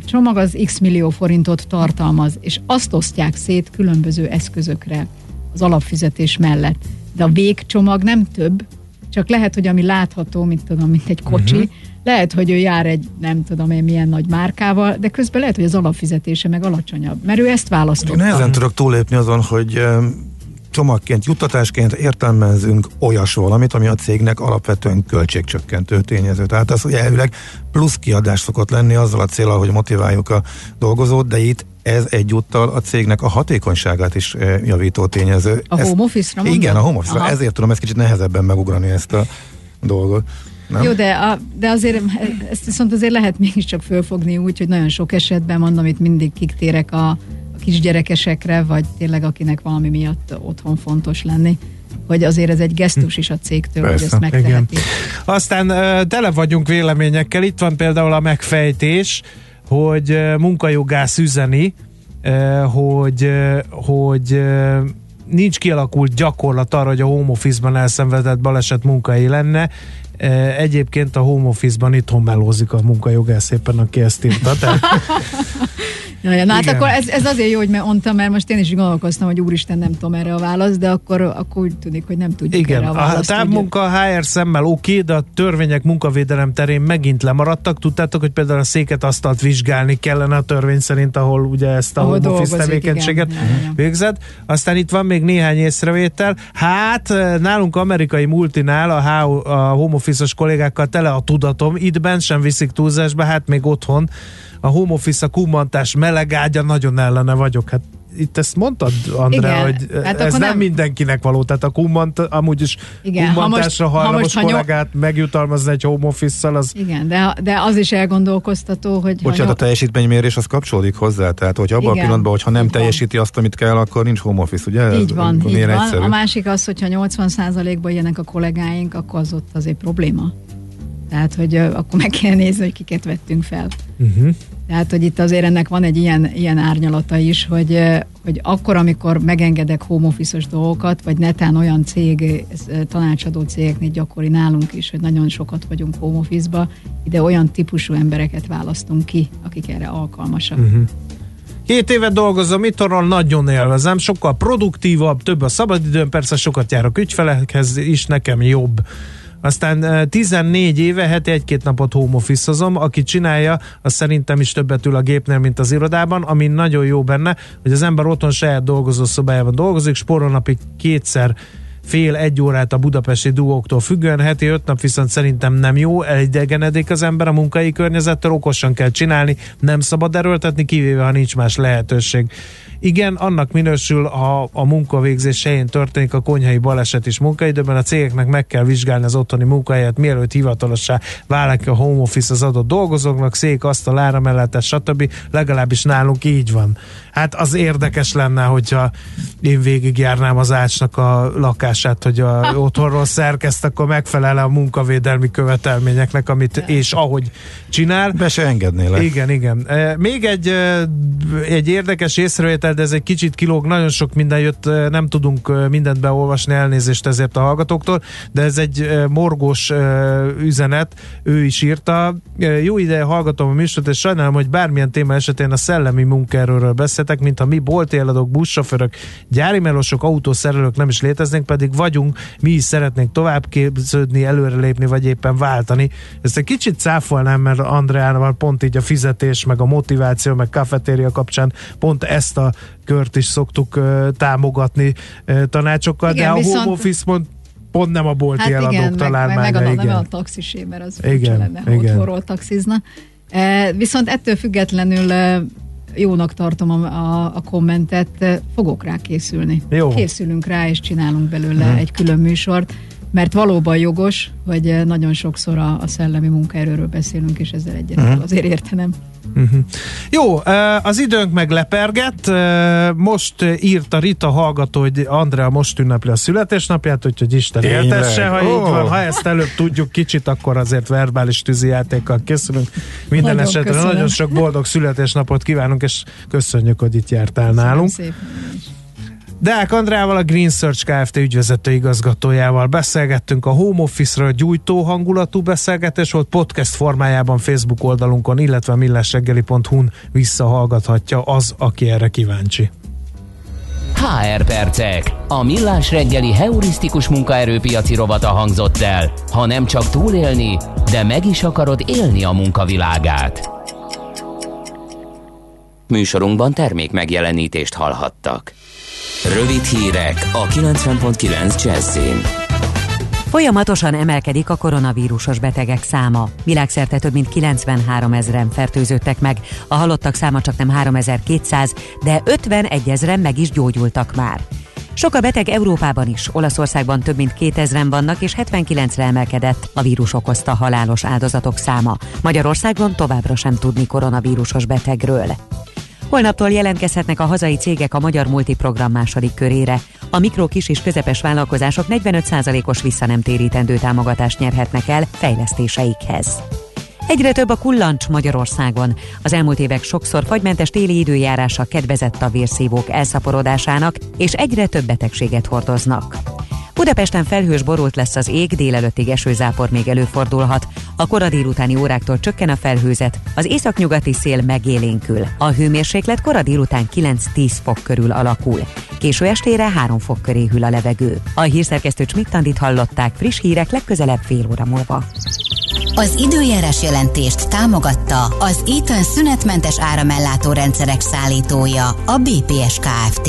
S5: A csomag az x millió forintot tartalmaz, és azt osztják szét különböző eszközökre az alapfizetés mellett. De a végcsomag nem több, csak lehet, hogy ami látható, mint tudom, mint egy kocsi, uh-huh. lehet, hogy ő jár egy nem tudom én milyen nagy márkával, de közben lehet, hogy az alapfizetése meg alacsonyabb, mert ő ezt választotta.
S3: nehezen tudok túlépni azon, hogy csomagként, juttatásként értelmezünk olyas valamit, ami a cégnek alapvetően költségcsökkentő tényező. Tehát az, hogy elvileg plusz kiadás szokott lenni azzal a célral, hogy motiváljuk a dolgozót, de itt ez egyúttal a cégnek a hatékonyságát is eh, javító tényező.
S5: A
S3: Ez-
S5: home office-ra mondod?
S3: Igen, a home office
S5: Aha.
S3: Ezért tudom ezt kicsit nehezebben megugrani ezt a dolgot. Nem?
S5: Jó, de, a, de azért ezt viszont azért lehet mégiscsak fölfogni úgy, hogy nagyon sok esetben mondom, itt mindig kiktérek a kisgyerekesekre, vagy tényleg akinek valami miatt otthon fontos lenni, hogy azért ez egy gesztus is a cégtől, hogy
S3: Persze,
S5: ezt megteheti.
S2: Aztán ö, tele vagyunk véleményekkel. Itt van például a megfejtés, hogy munkajogász üzeni, hogy, hogy nincs kialakult gyakorlat arra, hogy a home office-ban elszenvedett baleset munkai lenne. Egyébként a home office-ban itthon melózik a munkajogász éppen, aki ezt írta. Tehát... (laughs)
S5: Ja, ja, na hát akkor ez, ez azért jó, hogy mondtam, mert most én is gondolkoztam, hogy úristen, nem tudom erre a választ, de akkor, akkor úgy tűnik, hogy nem tudjuk
S2: Igen,
S5: erre a választ.
S2: a távmunka a HR szemmel oké, okay, de a törvények munkavédelem terén megint lemaradtak. Tudtátok, hogy például a széket asztalt vizsgálni kellene a törvény szerint, ahol ugye ezt a ahol home office tevékenységet végzett. Aztán itt van még néhány észrevétel. Hát nálunk amerikai multinál a, a home office-os kollégákkal tele a tudatom, itt bent sem viszik túlzásba, hát még otthon a home office, a kummantás meleg ágya, nagyon ellene vagyok. Hát itt ezt mondtad, Andrea, Igen, hogy hát ez nem, nem mindenkinek való, tehát a kummant, amúgy is Igen, kummantásra ha most, hajlamos ha most, kollégát ha megjutalmazni egy home office az...
S5: Igen, de, de az is elgondolkoztató, hogy...
S3: Bocsánat, a teljesítménymérés az kapcsolódik hozzá, tehát hogy abban a pillanatban, hogyha nem teljesíti azt, amit kell, akkor nincs home office, ugye?
S5: Így van, ez, így van. Egyszerű. A másik az, hogyha 80%-ban jönnek a kollégáink, akkor az ott azért probléma. Tehát, hogy akkor meg kell nézni, hogy kiket vettünk fel. Uh-huh. Tehát, hogy itt azért ennek van egy ilyen, ilyen árnyalata is, hogy, hogy akkor, amikor megengedek home office dolgokat, vagy netán olyan cég, tanácsadó cégeknél gyakori nálunk is, hogy nagyon sokat vagyunk home office-ba, ide olyan típusú embereket választunk ki, akik erre alkalmasak. Uh-huh.
S2: Két évet dolgozom itthonról, nagyon élvezem, sokkal produktívabb, több a szabadidőm, persze sokat járok ügyfelekhez is, nekem jobb. Aztán 14 éve heti egy-két napot home office aki csinálja, az szerintem is többet ül a gépnél, mint az irodában, ami nagyon jó benne, hogy az ember otthon saját dolgozó szobájában dolgozik, spórol napi kétszer fél egy órát a budapesti dugóktól függően, heti öt nap viszont szerintem nem jó, elidegenedik az ember a munkai környezettől, okosan kell csinálni, nem szabad erőltetni, kivéve ha nincs más lehetőség. Igen, annak minősül, ha a munkavégzés helyén történik a konyhai baleset is munkaidőben, a cégeknek meg kell vizsgálni az otthoni munkahelyet, mielőtt hivatalossá válik a home office az adott dolgozóknak, szék, asztal, áramelletes, stb. Legalábbis nálunk így van. Hát az érdekes lenne, hogyha én végigjárnám az ácsnak a lakását, hogy a otthonról szerkezt, akkor megfelel a munkavédelmi követelményeknek, amit és ahogy csinál.
S3: Be se engednél
S2: Igen, igen. Még egy, egy érdekes észrevétel, de ez egy kicsit kilóg, nagyon sok minden jött, nem tudunk mindent beolvasni, elnézést ezért a hallgatóktól, de ez egy morgós üzenet, ő is írta. Jó ideje hallgatom a műsort, és sajnálom, hogy bármilyen téma esetén a szellemi munkaerőről beszéltek, mint a mi boltéladók, buszsofőrök, gyári melosok, autószerelők nem is léteznénk, pedig vagyunk, mi is szeretnénk tovább képződni, előrelépni, vagy éppen váltani. Ezt egy kicsit cáfolnám, mert Andreánval pont így a fizetés, meg a motiváció, meg kafetéria kapcsán pont ezt a kört is szoktuk támogatni tanácsokkal, igen, de a viszont... home office mond, pont nem a bolti hát eladók igen,
S5: talán
S2: meg,
S5: meg, meg a, igen. nem a taxisé, mert az igen, lenne, igen. otthonról taxizna. Viszont ettől függetlenül jónak tartom a, a, a kommentet, fogok rá készülni. Jó. Készülünk rá, és csinálunk belőle hmm. egy külön műsort mert valóban jogos, hogy nagyon sokszor a, a szellemi munkaerőről beszélünk, és ezzel egyet uh-huh. azért értenem.
S2: Uh-huh. Jó, az időnk meg leperget. Most írta Rita hallgató, hogy Andrea most ünnepli a születésnapját, úgyhogy Isten éltesse, ha oh. így van. Ha ezt előbb tudjuk kicsit, akkor azért verbális tűzijátékkal készülünk. Minden nagyon esetre köszönöm. nagyon sok boldog születésnapot kívánunk, és köszönjük, hogy itt jártál köszönöm nálunk. Szépen. Deák Andrával, a Green Search Kft. ügyvezető igazgatójával beszélgettünk a home office-ről, gyújtó hangulatú beszélgetés volt podcast formájában Facebook oldalunkon, illetve a millásreggeli.hu-n visszahallgathatja az, aki erre kíváncsi.
S4: HR percek. A millás reggeli heurisztikus munkaerőpiaci rovata hangzott el. Ha nem csak túlélni, de meg is akarod élni a munkavilágát. Műsorunkban termék megjelenítést hallhattak. Rövid hírek a 90.9 Jazzin.
S1: Folyamatosan emelkedik a koronavírusos betegek száma. Világszerte több mint 93 ezeren fertőzöttek meg, a halottak száma csak nem 3200, de 51 ezeren meg is gyógyultak már. Sok a beteg Európában is, Olaszországban több mint 2000-en vannak, és 79-re emelkedett a vírus okozta halálos áldozatok száma. Magyarországon továbbra sem tudni koronavírusos betegről. Holnaptól jelentkezhetnek a hazai cégek a Magyar Multiprogram második körére. A mikro, kis és közepes vállalkozások 45%-os visszanemtérítendő támogatást nyerhetnek el fejlesztéseikhez. Egyre több a kullancs Magyarországon. Az elmúlt évek sokszor fagymentes téli időjárása kedvezett a vérszívók elszaporodásának, és egyre több betegséget hordoznak. Budapesten felhős borult lesz az ég, délelőttig esőzápor még előfordulhat. A kora délutáni óráktól csökken a felhőzet, az északnyugati szél megélénkül. A hőmérséklet kora délután 9-10 fok körül alakul. Késő estére 3 fok köré hűl a levegő. A hírszerkesztő Csmittandit hallották friss hírek legközelebb fél óra múlva.
S6: Az időjárás jelentést támogatta az Eaton szünetmentes áramellátó rendszerek szállítója, a BPS Kft.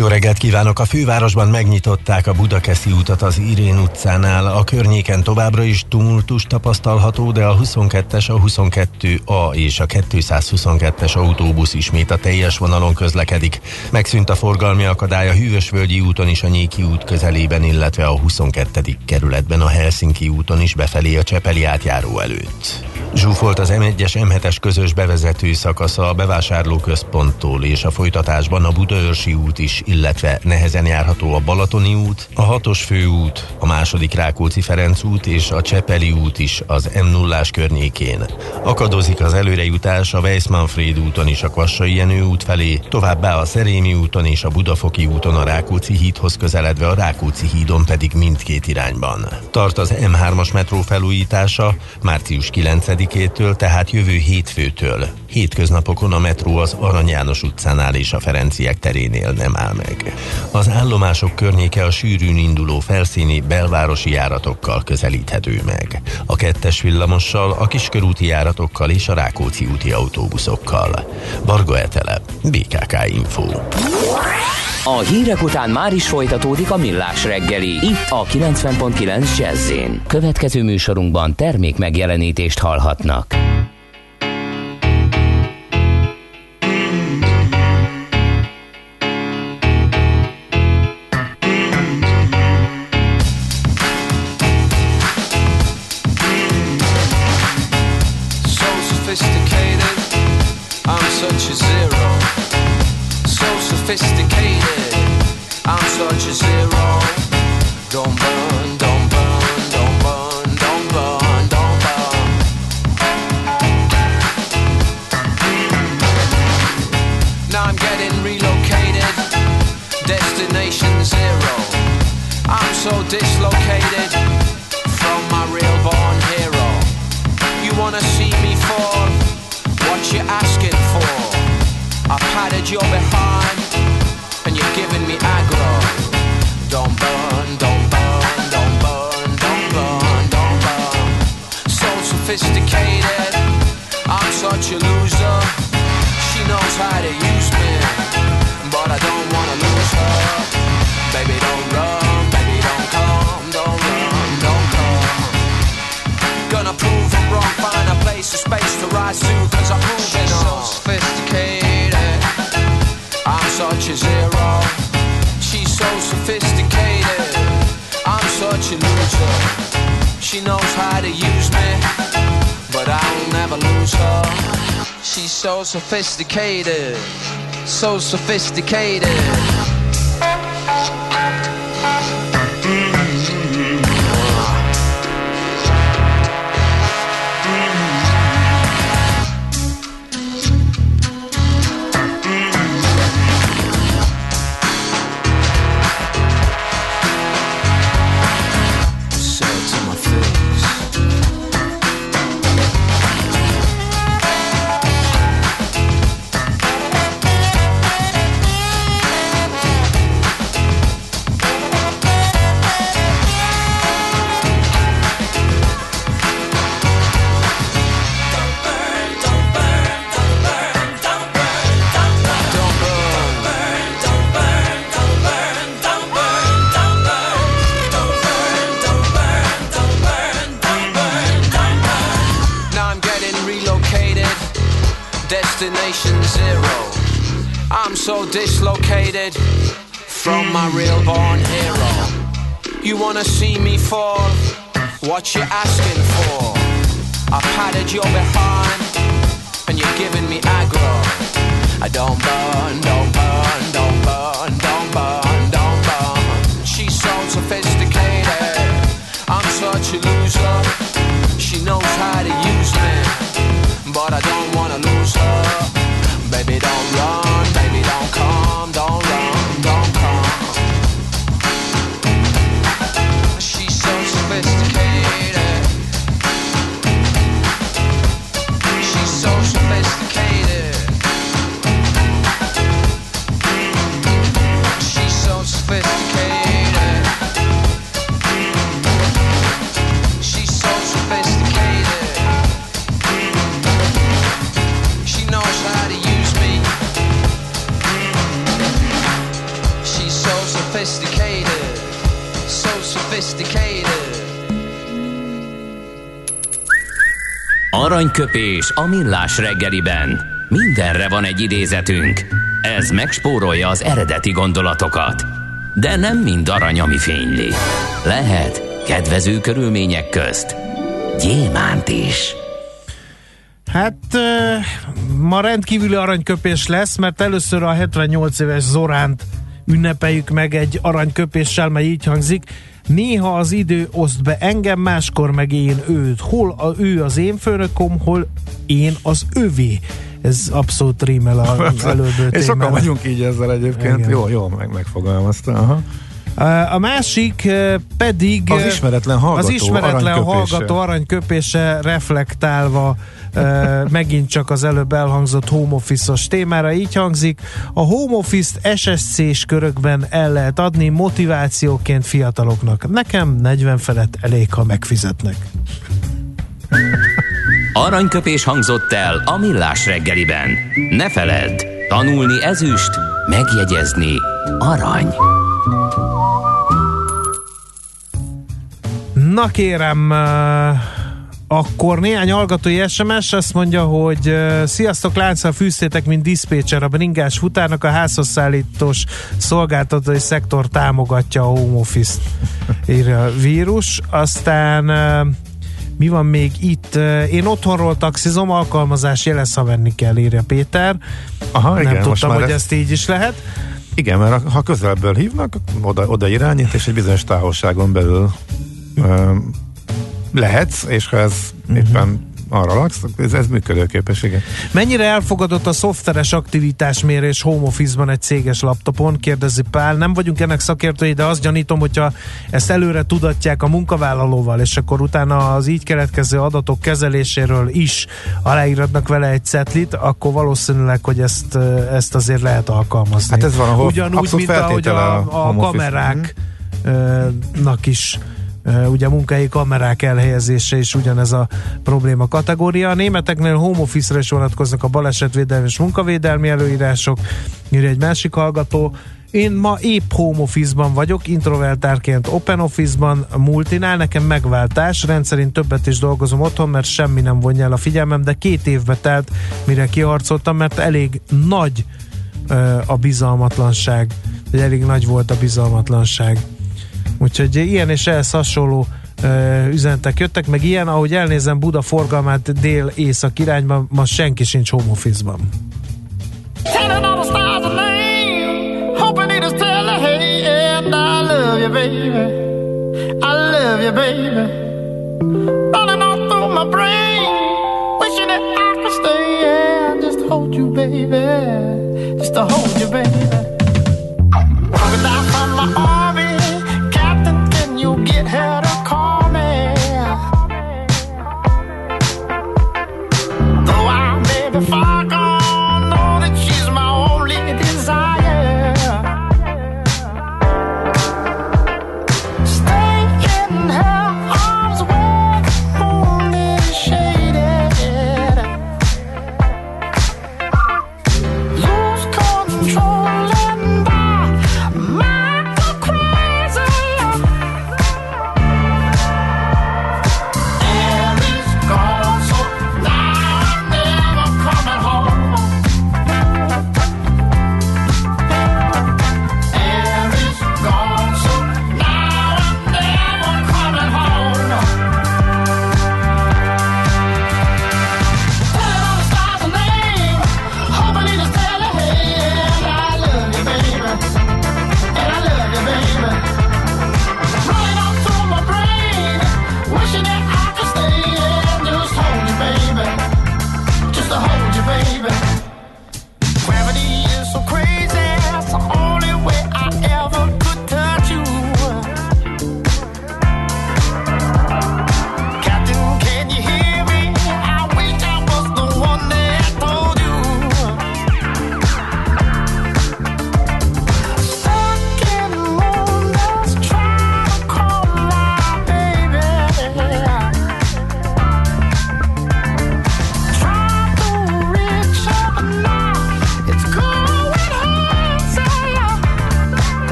S7: jó reggelt kívánok! A fővárosban megnyitották a Budakeszi utat az Irén utcánál. A környéken továbbra is tumultus tapasztalható, de a 22-es, a 22A és a 222-es autóbusz ismét a teljes vonalon közlekedik. Megszűnt a forgalmi akadály a Hűvösvölgyi úton is a Nyéki út közelében, illetve a 22. kerületben a Helsinki úton is befelé a Csepeli átjáró előtt. Zsúfolt az M1-es M7-es közös bevezető szakasza a bevásárlóközponttól és a folytatásban a Budaörsi út is, illetve nehezen járható a Balatoni út, a 6-os főút, a második Rákóczi-Ferenc út és a Csepeli út is az m 0 környékén. Akadozik az előrejutás a Weissmanfried úton is a Kvassai Jenő út felé, továbbá a Szerémi úton és a Budafoki úton a Rákóczi hídhoz közeledve a Rákóczi hídon pedig mindkét irányban. Tart az M3-as metró felújítása március 9 től tehát jövő hétfőtől. Hétköznapokon a metró az Arany János utcánál és a Ferenciek terénél nem áll meg. Az állomások környéke a sűrűn induló felszíni belvárosi járatokkal közelíthető meg. A kettes villamossal, a kiskörúti járatokkal és a Rákóczi úti autóbuszokkal. Barga Etele, BKK Info.
S4: A hírek után már is folytatódik a millás reggeli, itt a 90.9 jazz Következő műsorunkban termék megjelenítést hallhatnak.
S8: She knows how to use me, but I'll never lose her. She's so sophisticated, so sophisticated. wanna see me fall? What you asking for? I patted your behind, and you're giving me aggro. I don't burn, don't burn, don't burn, don't burn, don't burn. She's so sophisticated, I'm such a loser. She knows how to use me, but I don't wanna lose.
S4: Aranyköpés a millás reggeliben. Mindenre van egy idézetünk. Ez megspórolja az eredeti gondolatokat. De nem mind arany, ami fényli. Lehet kedvező körülmények közt gyémánt is.
S2: Hát ma rendkívüli aranyköpés lesz, mert először a 78 éves Zoránt ünnepeljük meg egy aranyköpéssel, mely így hangzik. Néha az idő oszt be engem, máskor meg én őt. Hol a, ő az én főnökom, hol én az övé. Ez abszolút rímel az (laughs) előbbi
S3: És sokan vagyunk így ezzel egyébként.
S2: Igen.
S3: Jó, jó, meg, megfogalmazta. Aha.
S2: A másik pedig
S3: Az ismeretlen hallgató
S2: az ismeretlen
S3: aranyköpése.
S2: hallgató aranyköpése reflektálva (laughs) megint csak az előbb elhangzott home office-os témára így hangzik. A home office-t SSC-s körökben el lehet adni motivációként fiataloknak. Nekem 40 felett elég, ha megfizetnek.
S4: Aranyköpés hangzott el a millás reggeliben. Ne feledd, tanulni ezüst, megjegyezni arany.
S2: Na kérem, akkor néhány hallgatói SMS azt mondja, hogy sziasztok, lánccal fűztétek, mint diszpécser, a bringás futárnak a házhoz szállítós szolgáltatói szektor támogatja a home office-t, írja a vírus. Aztán mi van még itt? Én otthonról taxizom, alkalmazás jelez, ha venni kell, írja Péter.
S3: Aha,
S2: Nem
S3: igen,
S2: tudtam, hogy
S3: ez-
S2: ezt így is lehet.
S3: Igen, mert ha közelebből hívnak, oda, oda irányít, és egy bizonyos távolságon belül lehetsz, és ha ez
S2: Mhm.
S3: éppen arra laksz, ez, ez működőképes, igen.
S2: Mennyire elfogadott a szoftveres aktivitásmérés home office-ban egy céges laptopon? Kérdezi Pál. Nem vagyunk ennek szakértői, de azt gyanítom, hogyha ezt előre tudatják a munkavállalóval, és akkor utána az így keletkező adatok kezeléséről is aláíratnak vele egy cetlit, akkor valószínűleg, hogy ezt, ezt azért lehet alkalmazni.
S3: Hát ez van, ahol
S2: Ugyanúgy, mint ahogy a,
S3: a
S2: a
S3: home office.
S2: kameráknak is ugye munkahelyi kamerák elhelyezése is ugyanez a probléma kategória. A németeknél home office-ra is vonatkoznak a balesetvédelmi és munkavédelmi előírások, írja egy másik hallgató. Én ma épp home office-ban vagyok, introvertárként open office-ban, multinál, nekem megváltás, rendszerint többet is dolgozom otthon, mert semmi nem vonja el a figyelmem, de két évbe telt, mire kiharcoltam, mert elég nagy ö, a bizalmatlanság, vagy elég nagy volt a bizalmatlanság. Úgyhogy ilyen és ehhez hasonló üzenetek jöttek, meg ilyen, ahogy elnézem Buda forgalmát dél-észak irányban, ma senki sincs home office-ban.
S9: Telling all the stars a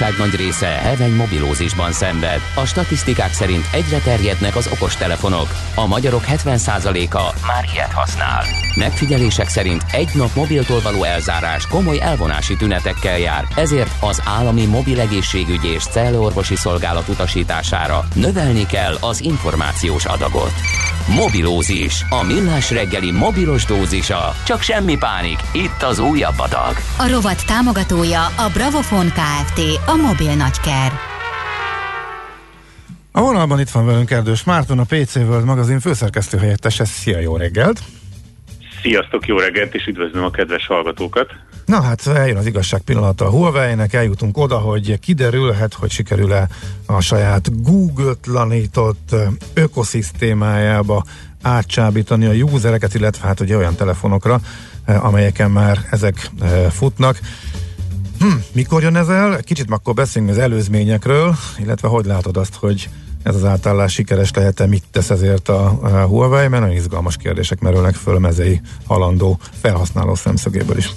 S4: lakosság nagy része heveny mobilózisban szenved. A statisztikák szerint egyre terjednek az okostelefonok. A magyarok 70%-a már ilyet használ. Megfigyelések szerint egy nap mobiltól való elzárás komoly elvonási tünetekkel jár, ezért az állami mobil egészségügyi és cellorvosi szolgálat utasítására növelni kell az információs adagot. Mobilózis, a millás reggeli mobilos dózisa. Csak semmi pánik, itt az újabb adag.
S6: A rovat támogatója a Bravofon Kft. A mobil nagyker.
S3: A vonalban itt van velünk Erdős Márton, a PC World magazin főszerkesztő helyettese. Szia, jó reggelt!
S10: Sziasztok, jó reggelt, és üdvözlöm a kedves hallgatókat!
S3: Na hát eljön az igazság pillanata a Huawei-nek, eljutunk oda, hogy kiderülhet, hogy sikerül-e a saját Google-tlanított ökoszisztémájába átcsábítani a usereket, illetve hát ugye olyan telefonokra, amelyeken már ezek futnak. Hm, mikor jön ez el? Kicsit akkor beszéljünk az előzményekről, illetve hogy látod azt, hogy ez az átállás sikeres lehet-e, mit tesz ezért a, a Huawei, mert nagyon izgalmas kérdések merülnek föl mezei halandó felhasználó szemszögéből is.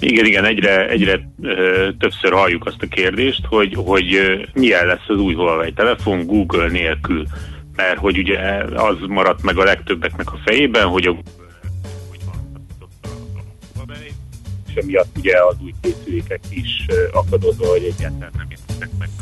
S10: Igen, igen, egyre, egyre ö, többször halljuk azt a kérdést, hogy, hogy ö, milyen lesz az új Huawei telefon Google nélkül. Mert hogy ugye az maradt meg a legtöbbeknek a fejében, hogy a és emiatt ugye az új készülékek is akadozva, hogy egyáltalán nem.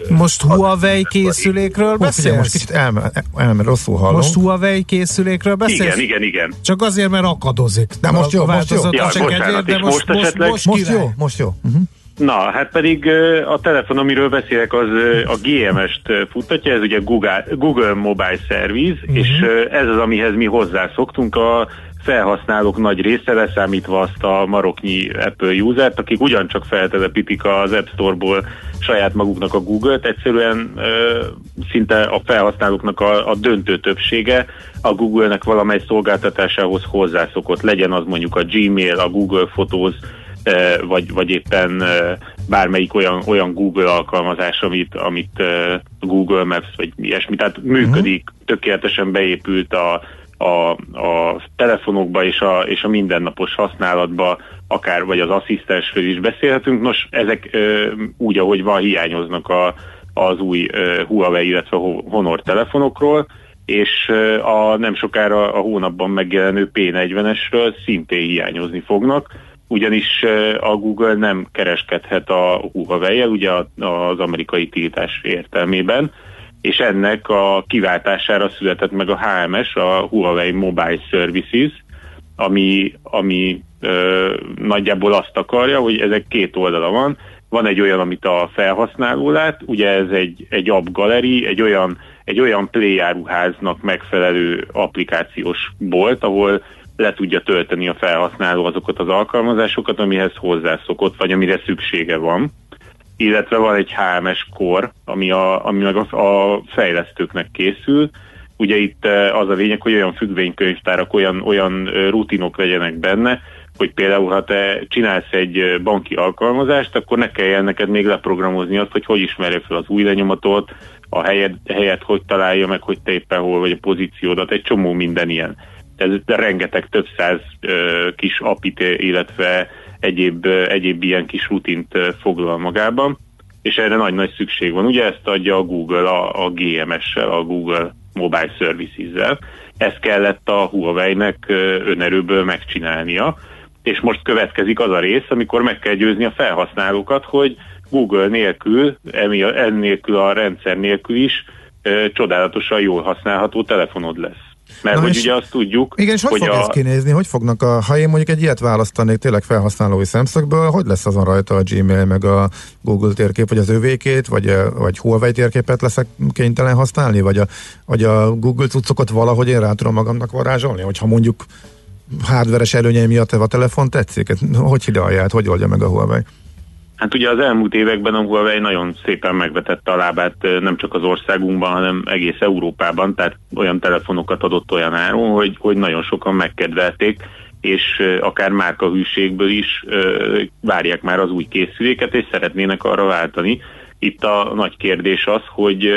S2: Most Huawei készülékről
S3: figyelj, most
S2: beszélsz?
S3: kicsit elme, elme, rosszul hallom.
S2: Most Huawei készülékről beszélsz?
S10: Igen, igen, igen.
S2: Csak azért, mert akadozik.
S3: De most jó, most jó.
S2: a
S10: bocsánat,
S2: de most,
S10: most
S2: most,
S10: esetleg-
S2: most,
S3: Most jó, most jó. Uh-huh.
S10: Na, hát pedig a telefon, amiről beszélek, az a GMS-t futtatja, ez ugye Google, Google Mobile Service,
S2: Mhm.
S10: és ez az, amihez mi hozzászoktunk, a felhasználók nagy része leszámítva azt a maroknyi Apple usert, akik ugyancsak feltelepítik az App Store-ból saját maguknak a Google-t, egyszerűen ö, szinte a felhasználóknak a, a döntő többsége a Google-nek valamely szolgáltatásához hozzászokott, legyen az mondjuk a Gmail, a Google Photos, eh, vagy, vagy éppen eh, bármelyik olyan, olyan Google alkalmazás, amit, amit Google Maps, vagy ilyesmi. Tehát működik, tökéletesen beépült a, a, a telefonokba és a, és a mindennapos használatba, akár vagy az asszisztensről is beszélhetünk. Nos, ezek ö, úgy, ahogy van, hiányoznak a, az új ö, Huawei, illetve Ho- Honor telefonokról, és a nem sokára a hónapban megjelenő P40-esről szintén hiányozni fognak, ugyanis a Google nem kereskedhet a Huawei-el, ugye az amerikai tiltás értelmében, és ennek a kiváltására született meg a HMS, a Huawei Mobile Services, ami, ami ö, nagyjából azt akarja, hogy ezek két oldala van. Van egy olyan, amit a felhasználó lát, ugye ez egy, egy app galeri, egy olyan, egy olyan play áruháznak megfelelő applikációs bolt, ahol le tudja tölteni a felhasználó azokat az alkalmazásokat, amihez hozzászokott, vagy amire szüksége van illetve van egy HMS kor, ami, a, ami meg a, a fejlesztőknek készül. Ugye itt eh, az a lényeg, hogy olyan függvénykönyvtárak, olyan, olyan eh, rutinok legyenek benne, hogy például, ha te csinálsz egy eh, banki alkalmazást, akkor ne kelljen neked még leprogramozni azt, hogy hogy ismerje fel az új lenyomatot, a helyet, helyet hogy találja meg, hogy te éppen hol vagy a pozíciódat, egy csomó minden ilyen. Ez rengeteg több száz ö, kis apit, illetve egyéb, egyéb ilyen kis rutint foglal magában, és erre nagy-nagy szükség van. Ugye ezt adja a Google a, a GMS-sel, a Google Mobile Services-zel. Ezt kellett a Huawei-nek önerőből megcsinálnia, és most következik az a rész, amikor meg kell győzni a felhasználókat, hogy Google nélkül, ennélkül a rendszer nélkül is csodálatosan jól használható telefonod lesz. Mert
S3: Na
S10: hogy
S3: és-
S10: ugye azt tudjuk,
S3: Igen, és hogy,
S10: hogy
S3: fog
S10: a,
S3: ez kinézni? Hogy fognak a, ha én mondjuk egy ilyet választanék tényleg felhasználói szemszögből, hogy lesz azon rajta a Gmail, meg a Google térkép, vagy az övékét, vagy, a- vagy Huawei térképet leszek kénytelen használni, vagy a, vagy a Google cuccokat valahogy én rá tudom magamnak varázsolni, hogyha mondjuk hardveres előnyei miatt a telefon tetszik? Hogy hidalja hogy oldja meg a Huawei?
S10: Hát ugye az elmúlt években a Huawei nagyon szépen megvetette a lábát nem csak az országunkban, hanem egész Európában, tehát olyan telefonokat adott olyan áron, hogy, hogy nagyon sokan megkedvelték, és akár márkahűségből is várják már az új készüléket, és szeretnének arra váltani. Itt a nagy kérdés az, hogy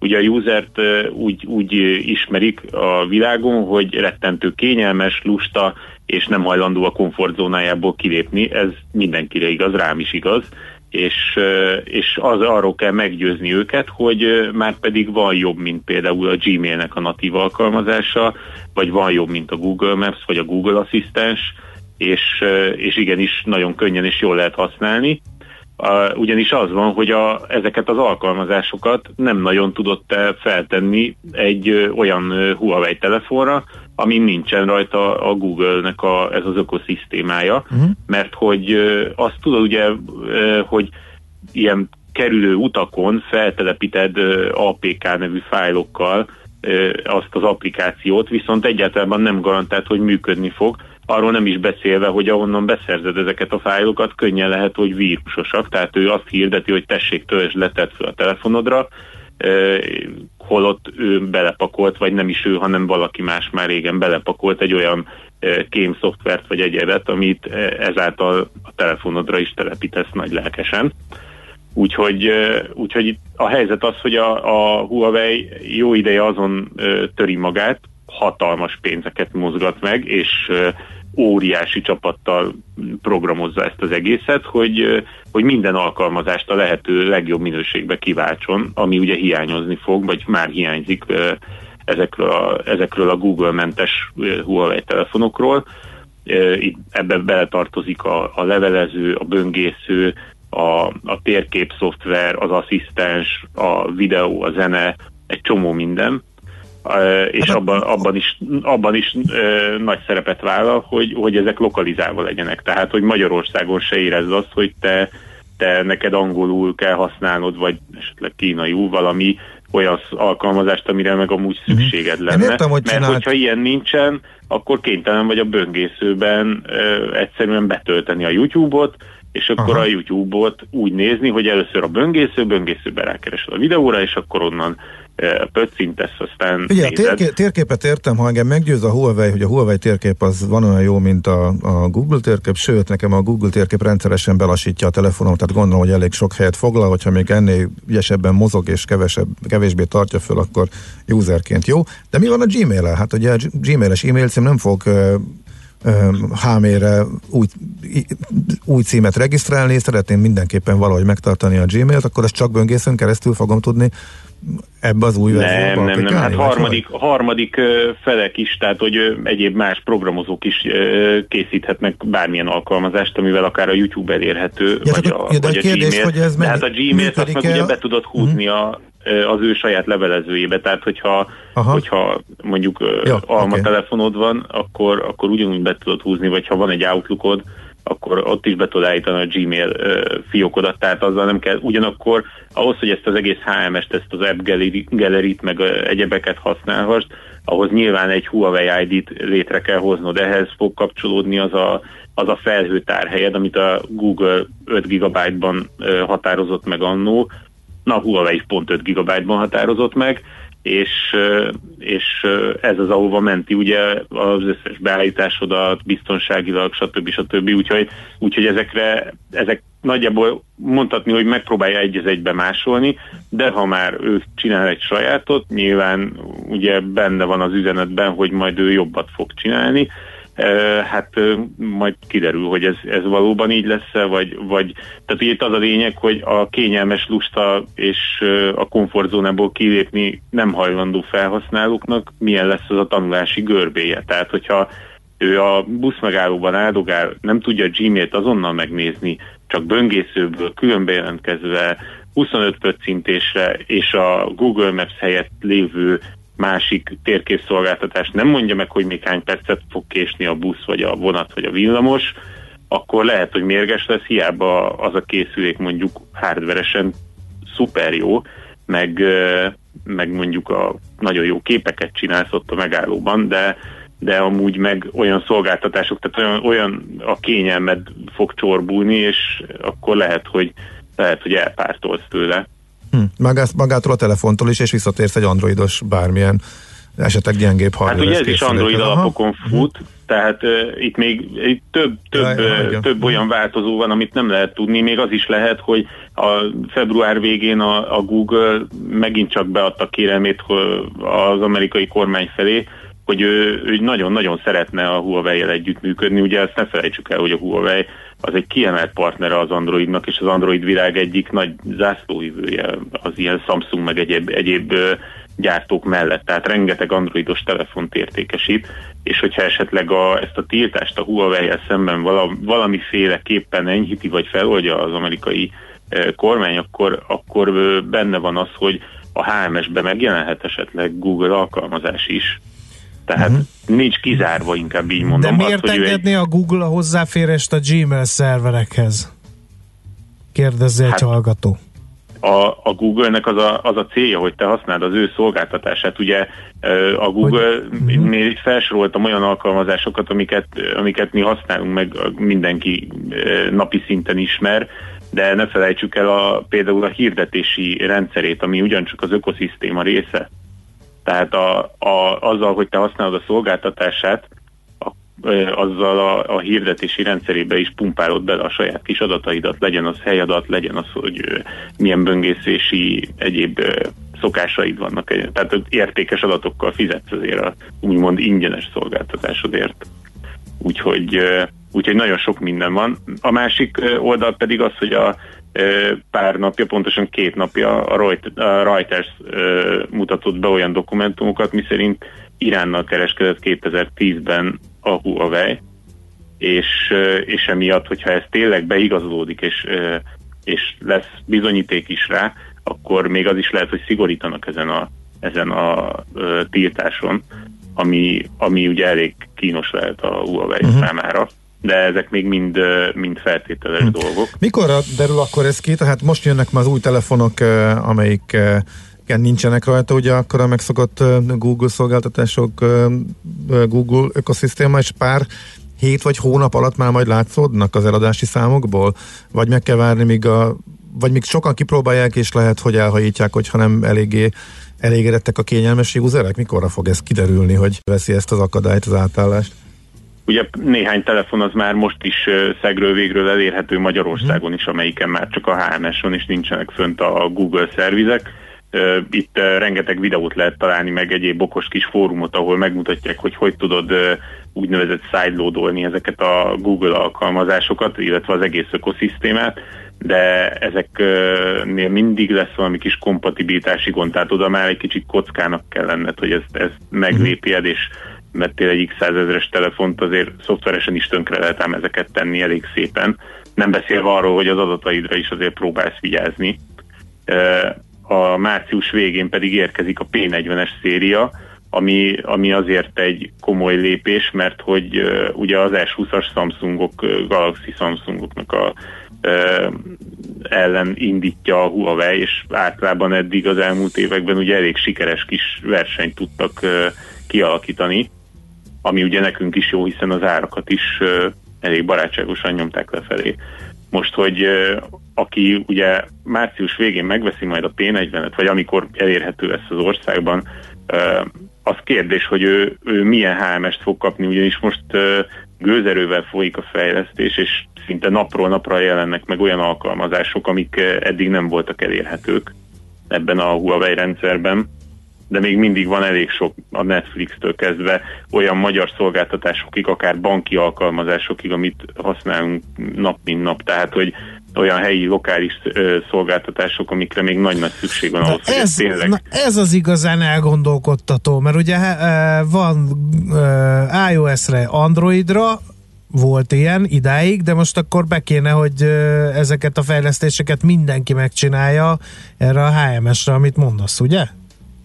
S10: ugye a usert úgy, úgy ismerik a világon, hogy rettentő kényelmes, lusta, és nem hajlandó a komfortzónájából kilépni, ez mindenkire igaz, rám is igaz, és, és az arról kell meggyőzni őket, hogy már pedig van jobb, mint például a Gmailnek a natív alkalmazása, vagy van jobb, mint a Google Maps, vagy a Google Asszisztens, és, és igenis nagyon könnyen és jól lehet használni. Uh, ugyanis az van, hogy a, ezeket az alkalmazásokat nem nagyon tudott feltenni egy ö, olyan ö, Huawei telefonra, ami nincsen rajta a Google-nek a, ez az ökoszisztémája, uh-huh. mert hogy azt tudod ugye, hogy ilyen kerülő utakon feltelepíted APK nevű fájlokkal azt az applikációt, viszont egyáltalán nem garantált, hogy működni fog, arról nem is beszélve, hogy ahonnan beszerzed ezeket a fájlokat, könnyen lehet, hogy vírusosak, tehát ő azt hirdeti, hogy tessék, töltsd le, tedd fel a telefonodra, holott ő belepakolt, vagy nem is ő, hanem valaki más már régen belepakolt egy olyan kém szoftvert vagy egyebet, amit ezáltal a telefonodra is telepítesz nagy lelkesen. Úgyhogy, úgyhogy itt a helyzet az, hogy a, a Huawei jó ideje azon töri magát, hatalmas pénzeket mozgat meg, és óriási csapattal programozza ezt az egészet, hogy, hogy minden alkalmazást a lehető legjobb minőségbe kiváltson, ami ugye hiányozni fog, vagy már hiányzik ezekről a, ezekről a Google-mentes Huawei telefonokról. Itt ebbe beletartozik a, a levelező, a böngésző, a, a térkép szoftver, az asszisztens, a videó, a zene, egy csomó minden, és abban, abban is, abban is nagy szerepet vállal, hogy, hogy ezek lokalizálva legyenek. Tehát, hogy Magyarországon se érezd azt, hogy te, te neked angolul kell használnod, vagy esetleg kínaiul valami olyan alkalmazást, amire meg amúgy szükséged
S11: Én
S10: lenne.
S11: értem, hogy
S10: Mert
S11: csinált-
S10: hogyha ilyen nincsen, akkor kénytelen vagy a böngészőben ö, egyszerűen betölteni a YouTube-ot, és akkor
S11: Aha.
S10: a YouTube-ot úgy nézni, hogy először a böngésző, böngészőben rákeresel a videóra, és akkor onnan ö, pöccintesz, aztán
S11: Ugye a térké, térképet értem, ha engem meggyőz a Huawei, hogy a Huawei térkép az van olyan jó, mint a, a Google térkép, sőt, nekem a Google térkép rendszeresen belassítja a telefonom, tehát gondolom, hogy elég sok helyet foglal, hogyha még ennél ügyesebben mozog és kevesebb, kevésbé tartja föl, akkor userként jó. De mi van a Gmail-el? Hát ugye a Gmail-es e-mail cím nem fog Hmail-re új, új címet regisztrálni, szeretném mindenképpen valahogy megtartani a Gmail-t, akkor ezt csak böngészőn keresztül fogom tudni ebbe az új
S10: Nem,
S11: verzióba
S10: nem, nem, hát
S11: applikálni, vagy
S10: harmadik, harmadik felek is, tehát hogy egyéb más programozók is készíthetnek bármilyen alkalmazást, amivel akár a YouTube elérhető,
S11: Ja,
S10: vagy a,
S11: a- ja, de
S10: vagy
S11: a
S10: a
S11: kérdés,
S10: Gmail.
S11: hogy ez meg-
S10: hát a Gmail-t azt meg ugye be tudod húzni a, ö, az ő saját levelezőjébe, tehát hogyha,
S11: Aha.
S10: hogyha mondjuk
S11: Ja,
S10: alma
S11: oké.
S10: telefonod van, akkor, akkor ugyanúgy be tudod húzni, vagy ha van egy Outlookod, akkor ott is be tudod állítani a Gmail fiókodat, tehát azzal nem kell. Ugyanakkor ahhoz, hogy ezt az egész HMS-t, ezt az App Gallery- Gallery-t, meg egyebeket használhassd, ahhoz nyilván egy Huawei ID-t létre kell hoznod, ehhez fog kapcsolódni az a, az a felhőtárhelyed, amit a Google 5 GB-ban határozott meg annó, na Huawei is pont 5 GB-ban határozott meg, és, és ez az, ahova menti ugye az összes beállításodat, biztonságilag, stb. stb. Úgyhogy, úgyhogy ezekre, ezek nagyjából mondhatni, hogy megpróbálja egy az egybe másolni, de ha már ő csinál egy sajátot, nyilván ugye benne van az üzenetben, hogy majd ő jobbat fog csinálni, hát majd kiderül, hogy ez, ez valóban így lesz vagy, vagy tehát itt az a lényeg, hogy a kényelmes lusta és a komfortzónából kilépni nem hajlandó felhasználóknak milyen lesz az a tanulási görbéje. Tehát, hogyha ő a buszmegállóban áldogál, nem tudja a Gmail-t azonnal megnézni, csak böngészőből külön bejelentkezve 25 pöccintésre és a Google Maps helyett lévő másik térképszolgáltatás nem mondja meg, hogy még hány percet fog késni a busz, vagy a vonat, vagy a villamos, akkor lehet, hogy mérges lesz, hiába az a készülék mondjuk hardveresen szuper jó, meg, meg mondjuk a nagyon jó képeket csinálsz ott a megállóban, de de amúgy meg olyan szolgáltatások, tehát olyan, olyan a kényelmed fog csorbulni, és akkor lehet, hogy lehet, hogy elpártolsz tőle.
S11: Hm. Magát, magától a telefontól is, és visszatérsz egy androidos bármilyen esetleg gyengébb
S10: Hát
S11: hardware
S10: ugye ez is Android alapokon fut, tehát uh, itt még itt több, több,
S11: Ja,
S10: uh, több olyan változó van, amit nem lehet tudni. Még az is lehet, hogy a február végén a, a Google megint csak beadta kérelmét az amerikai kormány felé, hogy ő, nagyon-nagyon szeretne a Huawei-el együttműködni. Ugye ezt ne felejtsük el, hogy a Huawei az egy kiemelt partnere az Androidnak, és az Android világ egyik nagy zászlóivője az ilyen Samsung meg egyéb, egyéb gyártók mellett. Tehát rengeteg androidos telefont értékesít, és hogyha esetleg a, ezt a tiltást a Huawei-el szemben vala, valamiféleképpen enyhíti vagy feloldja az amerikai kormány, akkor, akkor benne van az, hogy a HMS-be megjelenhet esetleg Google alkalmazás is. Tehát uh-huh. nincs kizárva, inkább így mondom.
S2: De miért
S10: azt, ő egy-
S2: engedné a Google a hozzáférést a Gmail szerverekhez? Kérdezze egy
S10: Hát-
S2: hallgató.
S10: a, a Google-nek az a, az a célja, hogy te használd az ő szolgáltatását. Ugye a Google, hogy, még itt felsoroltam olyan alkalmazásokat, amiket, amiket mi használunk, meg mindenki napi szinten ismer, de ne felejtsük el a, például a hirdetési rendszerét, ami ugyancsak az ökoszisztéma része. Tehát a, a, azzal, hogy te használod a szolgáltatását, a, azzal a, a hirdetési rendszerébe is pumpálod bele a saját kis adataidat, legyen az helyadat, legyen az, hogy milyen böngészési egyéb szokásaid vannak. Tehát értékes adatokkal fizetsz azért a úgymond ingyenes szolgáltatásodért. Úgyhogy, úgyhogy nagyon sok minden van. A másik oldal pedig az, hogy a pár napja, pontosan két napja a Reut- a Reuters mutatott be olyan dokumentumokat, miszerint Iránnal kereskedett 2010-ben a Huawei, és, és emiatt, hogyha ez tényleg beigazolódik, és, és lesz bizonyíték is rá, akkor még az is lehet, hogy szigorítanak ezen a, ezen a tiltáson, ami, ami ugye elég kínos lehet a Huawei uh-huh. számára. De ezek még mind, mind feltételes uh-huh. dolgok.
S11: Mikor derül akkor ez ki? Tehát most jönnek már az új telefonok, amelyik igen, nincsenek rajta, ugye akkor a megszokott Google szolgáltatások, Google ökoszisztéma, és pár hét vagy hónap alatt már majd látszódnak az eladási számokból? Vagy meg kell várni, míg a, vagy még sokan kipróbálják, és lehet, hogy elhajítják, hogyha nem eléggé elégedettek a kényelmes userek? Mikorra fog ez kiderülni, hogy veszi ezt az akadályt, az átállást?
S10: Ugye néhány telefon az már most is szegről végről elérhető Magyarországon is, amelyiken már csak a HMS van, és nincsenek fönt a Google szervizek. Itt rengeteg videót lehet találni, meg egyéb okos kis fórumot, ahol megmutatják, hogy hogy tudod úgynevezett sideloadolni ezeket a Google alkalmazásokat, illetve az egész ökoszisztémát, de ezeknél mindig lesz valami kis kompatibilitási gond, tehát oda már egy kicsit kockának kell lenned, hogy ezt, ezt meglépjed, és vettél egy x százezres telefont, azért szoftveresen is tönkre lehet ám ezeket tenni elég szépen. Nem beszélve arról, hogy az adataidra is azért próbálsz vigyázni. A március végén pedig érkezik a P40-es széria, ami, ami azért egy komoly lépés, mert hogy uh, ugye az S20-as Samsungok, Galaxy Samsungoknak a uh, ellen indítja a Huawei, és általában eddig az elmúlt években ugye elég sikeres kis versenyt tudtak uh, kialakítani, ami ugye nekünk is jó, hiszen az árakat is elég barátságosan nyomták lefelé. Most, hogy aki ugye március végén megveszi majd a P40-et, vagy amikor elérhető lesz az országban, az kérdés, hogy ő, ő milyen HMS-t fog kapni, ugyanis most gőzerővel folyik a fejlesztés, és szinte napról napra jelennek meg olyan alkalmazások, amik eddig nem voltak elérhetők ebben a Huawei rendszerben, de még mindig van elég sok a Netflix-től kezdve olyan magyar szolgáltatásokig, akár banki alkalmazásokig, amit használunk nap mint nap, tehát hogy olyan helyi, lokális ö, szolgáltatások, amikre még nagy-nagy szükség van ahhoz, hogy ez,
S2: ez,
S10: tényleg...
S2: na, ez az igazán elgondolkodtató, mert ugye eh, van eh, iOS-re, Androidra, volt ilyen idáig, de most akkor be kéne, hogy eh, ezeket a fejlesztéseket mindenki megcsinálja erre a HMS-re, amit mondasz, ugye?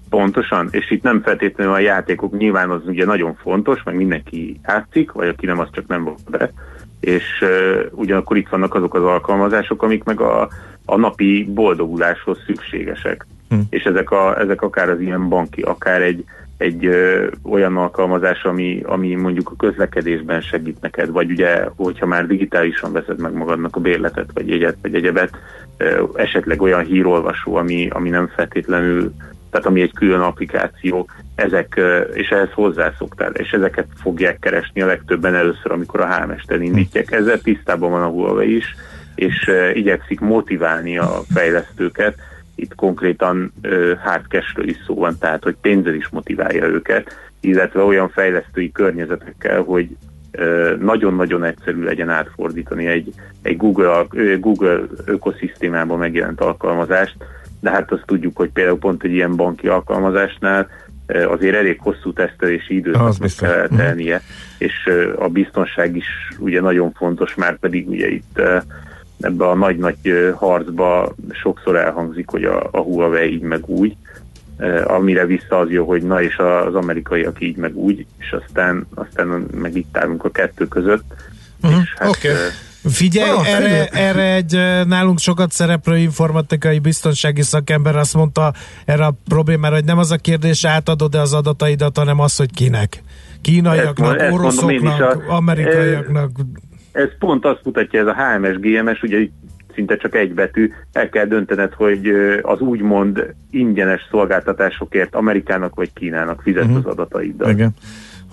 S10: Pontosan, és itt nem feltétlenül a játékok, nyilván az ugye nagyon fontos, meg mindenki játszik, vagy aki nem, az csak nem volt be, és uh, ugyanakkor itt vannak azok az alkalmazások, amik meg a, a napi boldoguláshoz szükségesek. Hm. És ezek, a, ezek akár az ilyen banki, akár egy, egy ö, olyan alkalmazás, ami, ami mondjuk a közlekedésben segít neked, vagy ugye, hogyha már digitálisan veszed meg magadnak a bérletet, vagy jegyet, vagy egyebet, ö, esetleg olyan hírolvasó, ami, ami nem feltétlenül tehát ami egy külön applikáció, ezek, és ehhez hozzászoktál, és ezeket fogják keresni a legtöbben először, amikor a HMS-tel indítják. Ezzel tisztában van a Huawei is, és igyekszik motiválni a fejlesztőket, itt konkrétan hardcashről is szó van, tehát hogy pénzzel is motiválja őket, illetve olyan fejlesztői környezetekkel, hogy nagyon-nagyon egyszerű legyen átfordítani egy, egy Google, Google ökoszisztémába megjelent alkalmazást, de hát azt tudjuk, hogy például pont egy ilyen banki alkalmazásnál ö, azért elég hosszú tesztelési időszaknak kell
S3: Mhm.
S10: eltelnie, és ö, a biztonság is ugye nagyon fontos, már pedig ugye itt ö, ebbe a nagy-nagy harcba sokszor elhangzik, hogy a, a Huawei így meg úgy, eh, amire vissza az jó, hogy na és az amerikaiak így meg úgy, és aztán, aztán meg itt állunk a kettő között.
S3: Uh-huh.
S10: És hát,
S3: Oké.
S2: Figyelj,
S3: Na,
S2: erre, erre egy nálunk sokat szereplő informatikai biztonsági szakember azt mondta erre a problémára, hogy nem az a kérdés, átadod-e az adataidat, hanem az, hogy kinek.
S10: Ezt
S2: Kínaiaknak,
S10: ezt
S2: oroszoknak,
S10: a-
S2: amerikaiaknak.
S10: ez pont azt mutatja ez a HMS, GMS, ugye szinte csak egy betű, el kell döntened, hogy az úgymond ingyenes szolgáltatásokért Amerikának vagy Kínának fizet
S3: Mhm.
S10: az adataiddal.
S3: Igen.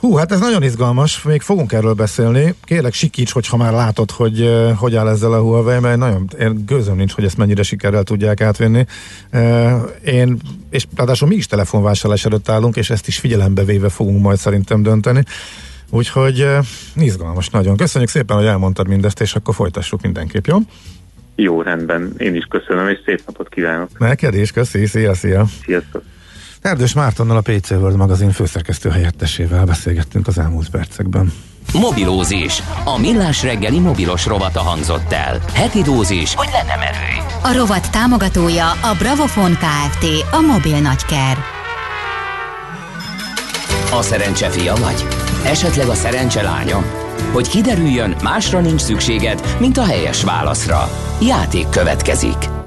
S3: Hú, hát ez nagyon izgalmas, még fogunk erről beszélni. Kérlek sikíts, hogyha már látod, hogy hogy áll ezzel a Huawei, mert nagyon, én gőzöm nincs, hogy ezt mennyire sikerrel tudják átvinni. Én, és ráadásul mi is telefonvásárlás előtt állunk, és ezt is figyelembe véve fogunk majd szerintem dönteni. Úgyhogy izgalmas nagyon. Köszönjük szépen, hogy elmondtad mindezt, és akkor folytassuk mindenképp, jó?
S10: Jó, rendben. Én is köszönöm, és szép napot kívánok.
S3: Neked is, köszi, szia, szia.
S10: Sziasztok!
S3: Erdős Mártonnal a PC World magazin főszerkesztő helyettesével beszélgettünk az elmúlt percekben.
S4: Mobilózis. A millás reggeli mobilos rovata hangzott el. Heti dózis, hogy lenne merő.
S6: A rovat támogatója a Bravofon Kft. A mobil nagyker.
S4: A szerencse fia vagy? Esetleg a szerencse lánya? Hogy kiderüljön, másra nincs szükséged, mint a helyes válaszra. Játék következik.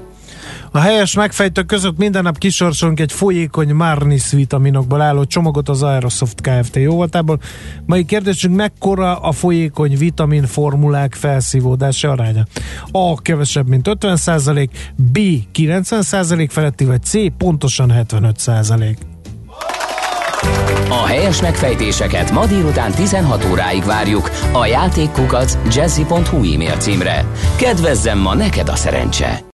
S2: A helyes megfejtők között minden nap kisorsolunk egy folyékony Marnis vitaminokból álló csomagot az Aerosoft Kft. jóvoltából. Mai kérdésünk mekkora a folyékony vitamin formulák felszívódási aránya? A. Kevesebb, mint 50%, B. 90% feletti, vagy C. Pontosan 75%.
S4: A helyes megfejtéseket ma délután 16 óráig várjuk a játékkukac jazzy.hu e-mail címre. Kedvezzem ma neked a szerencse!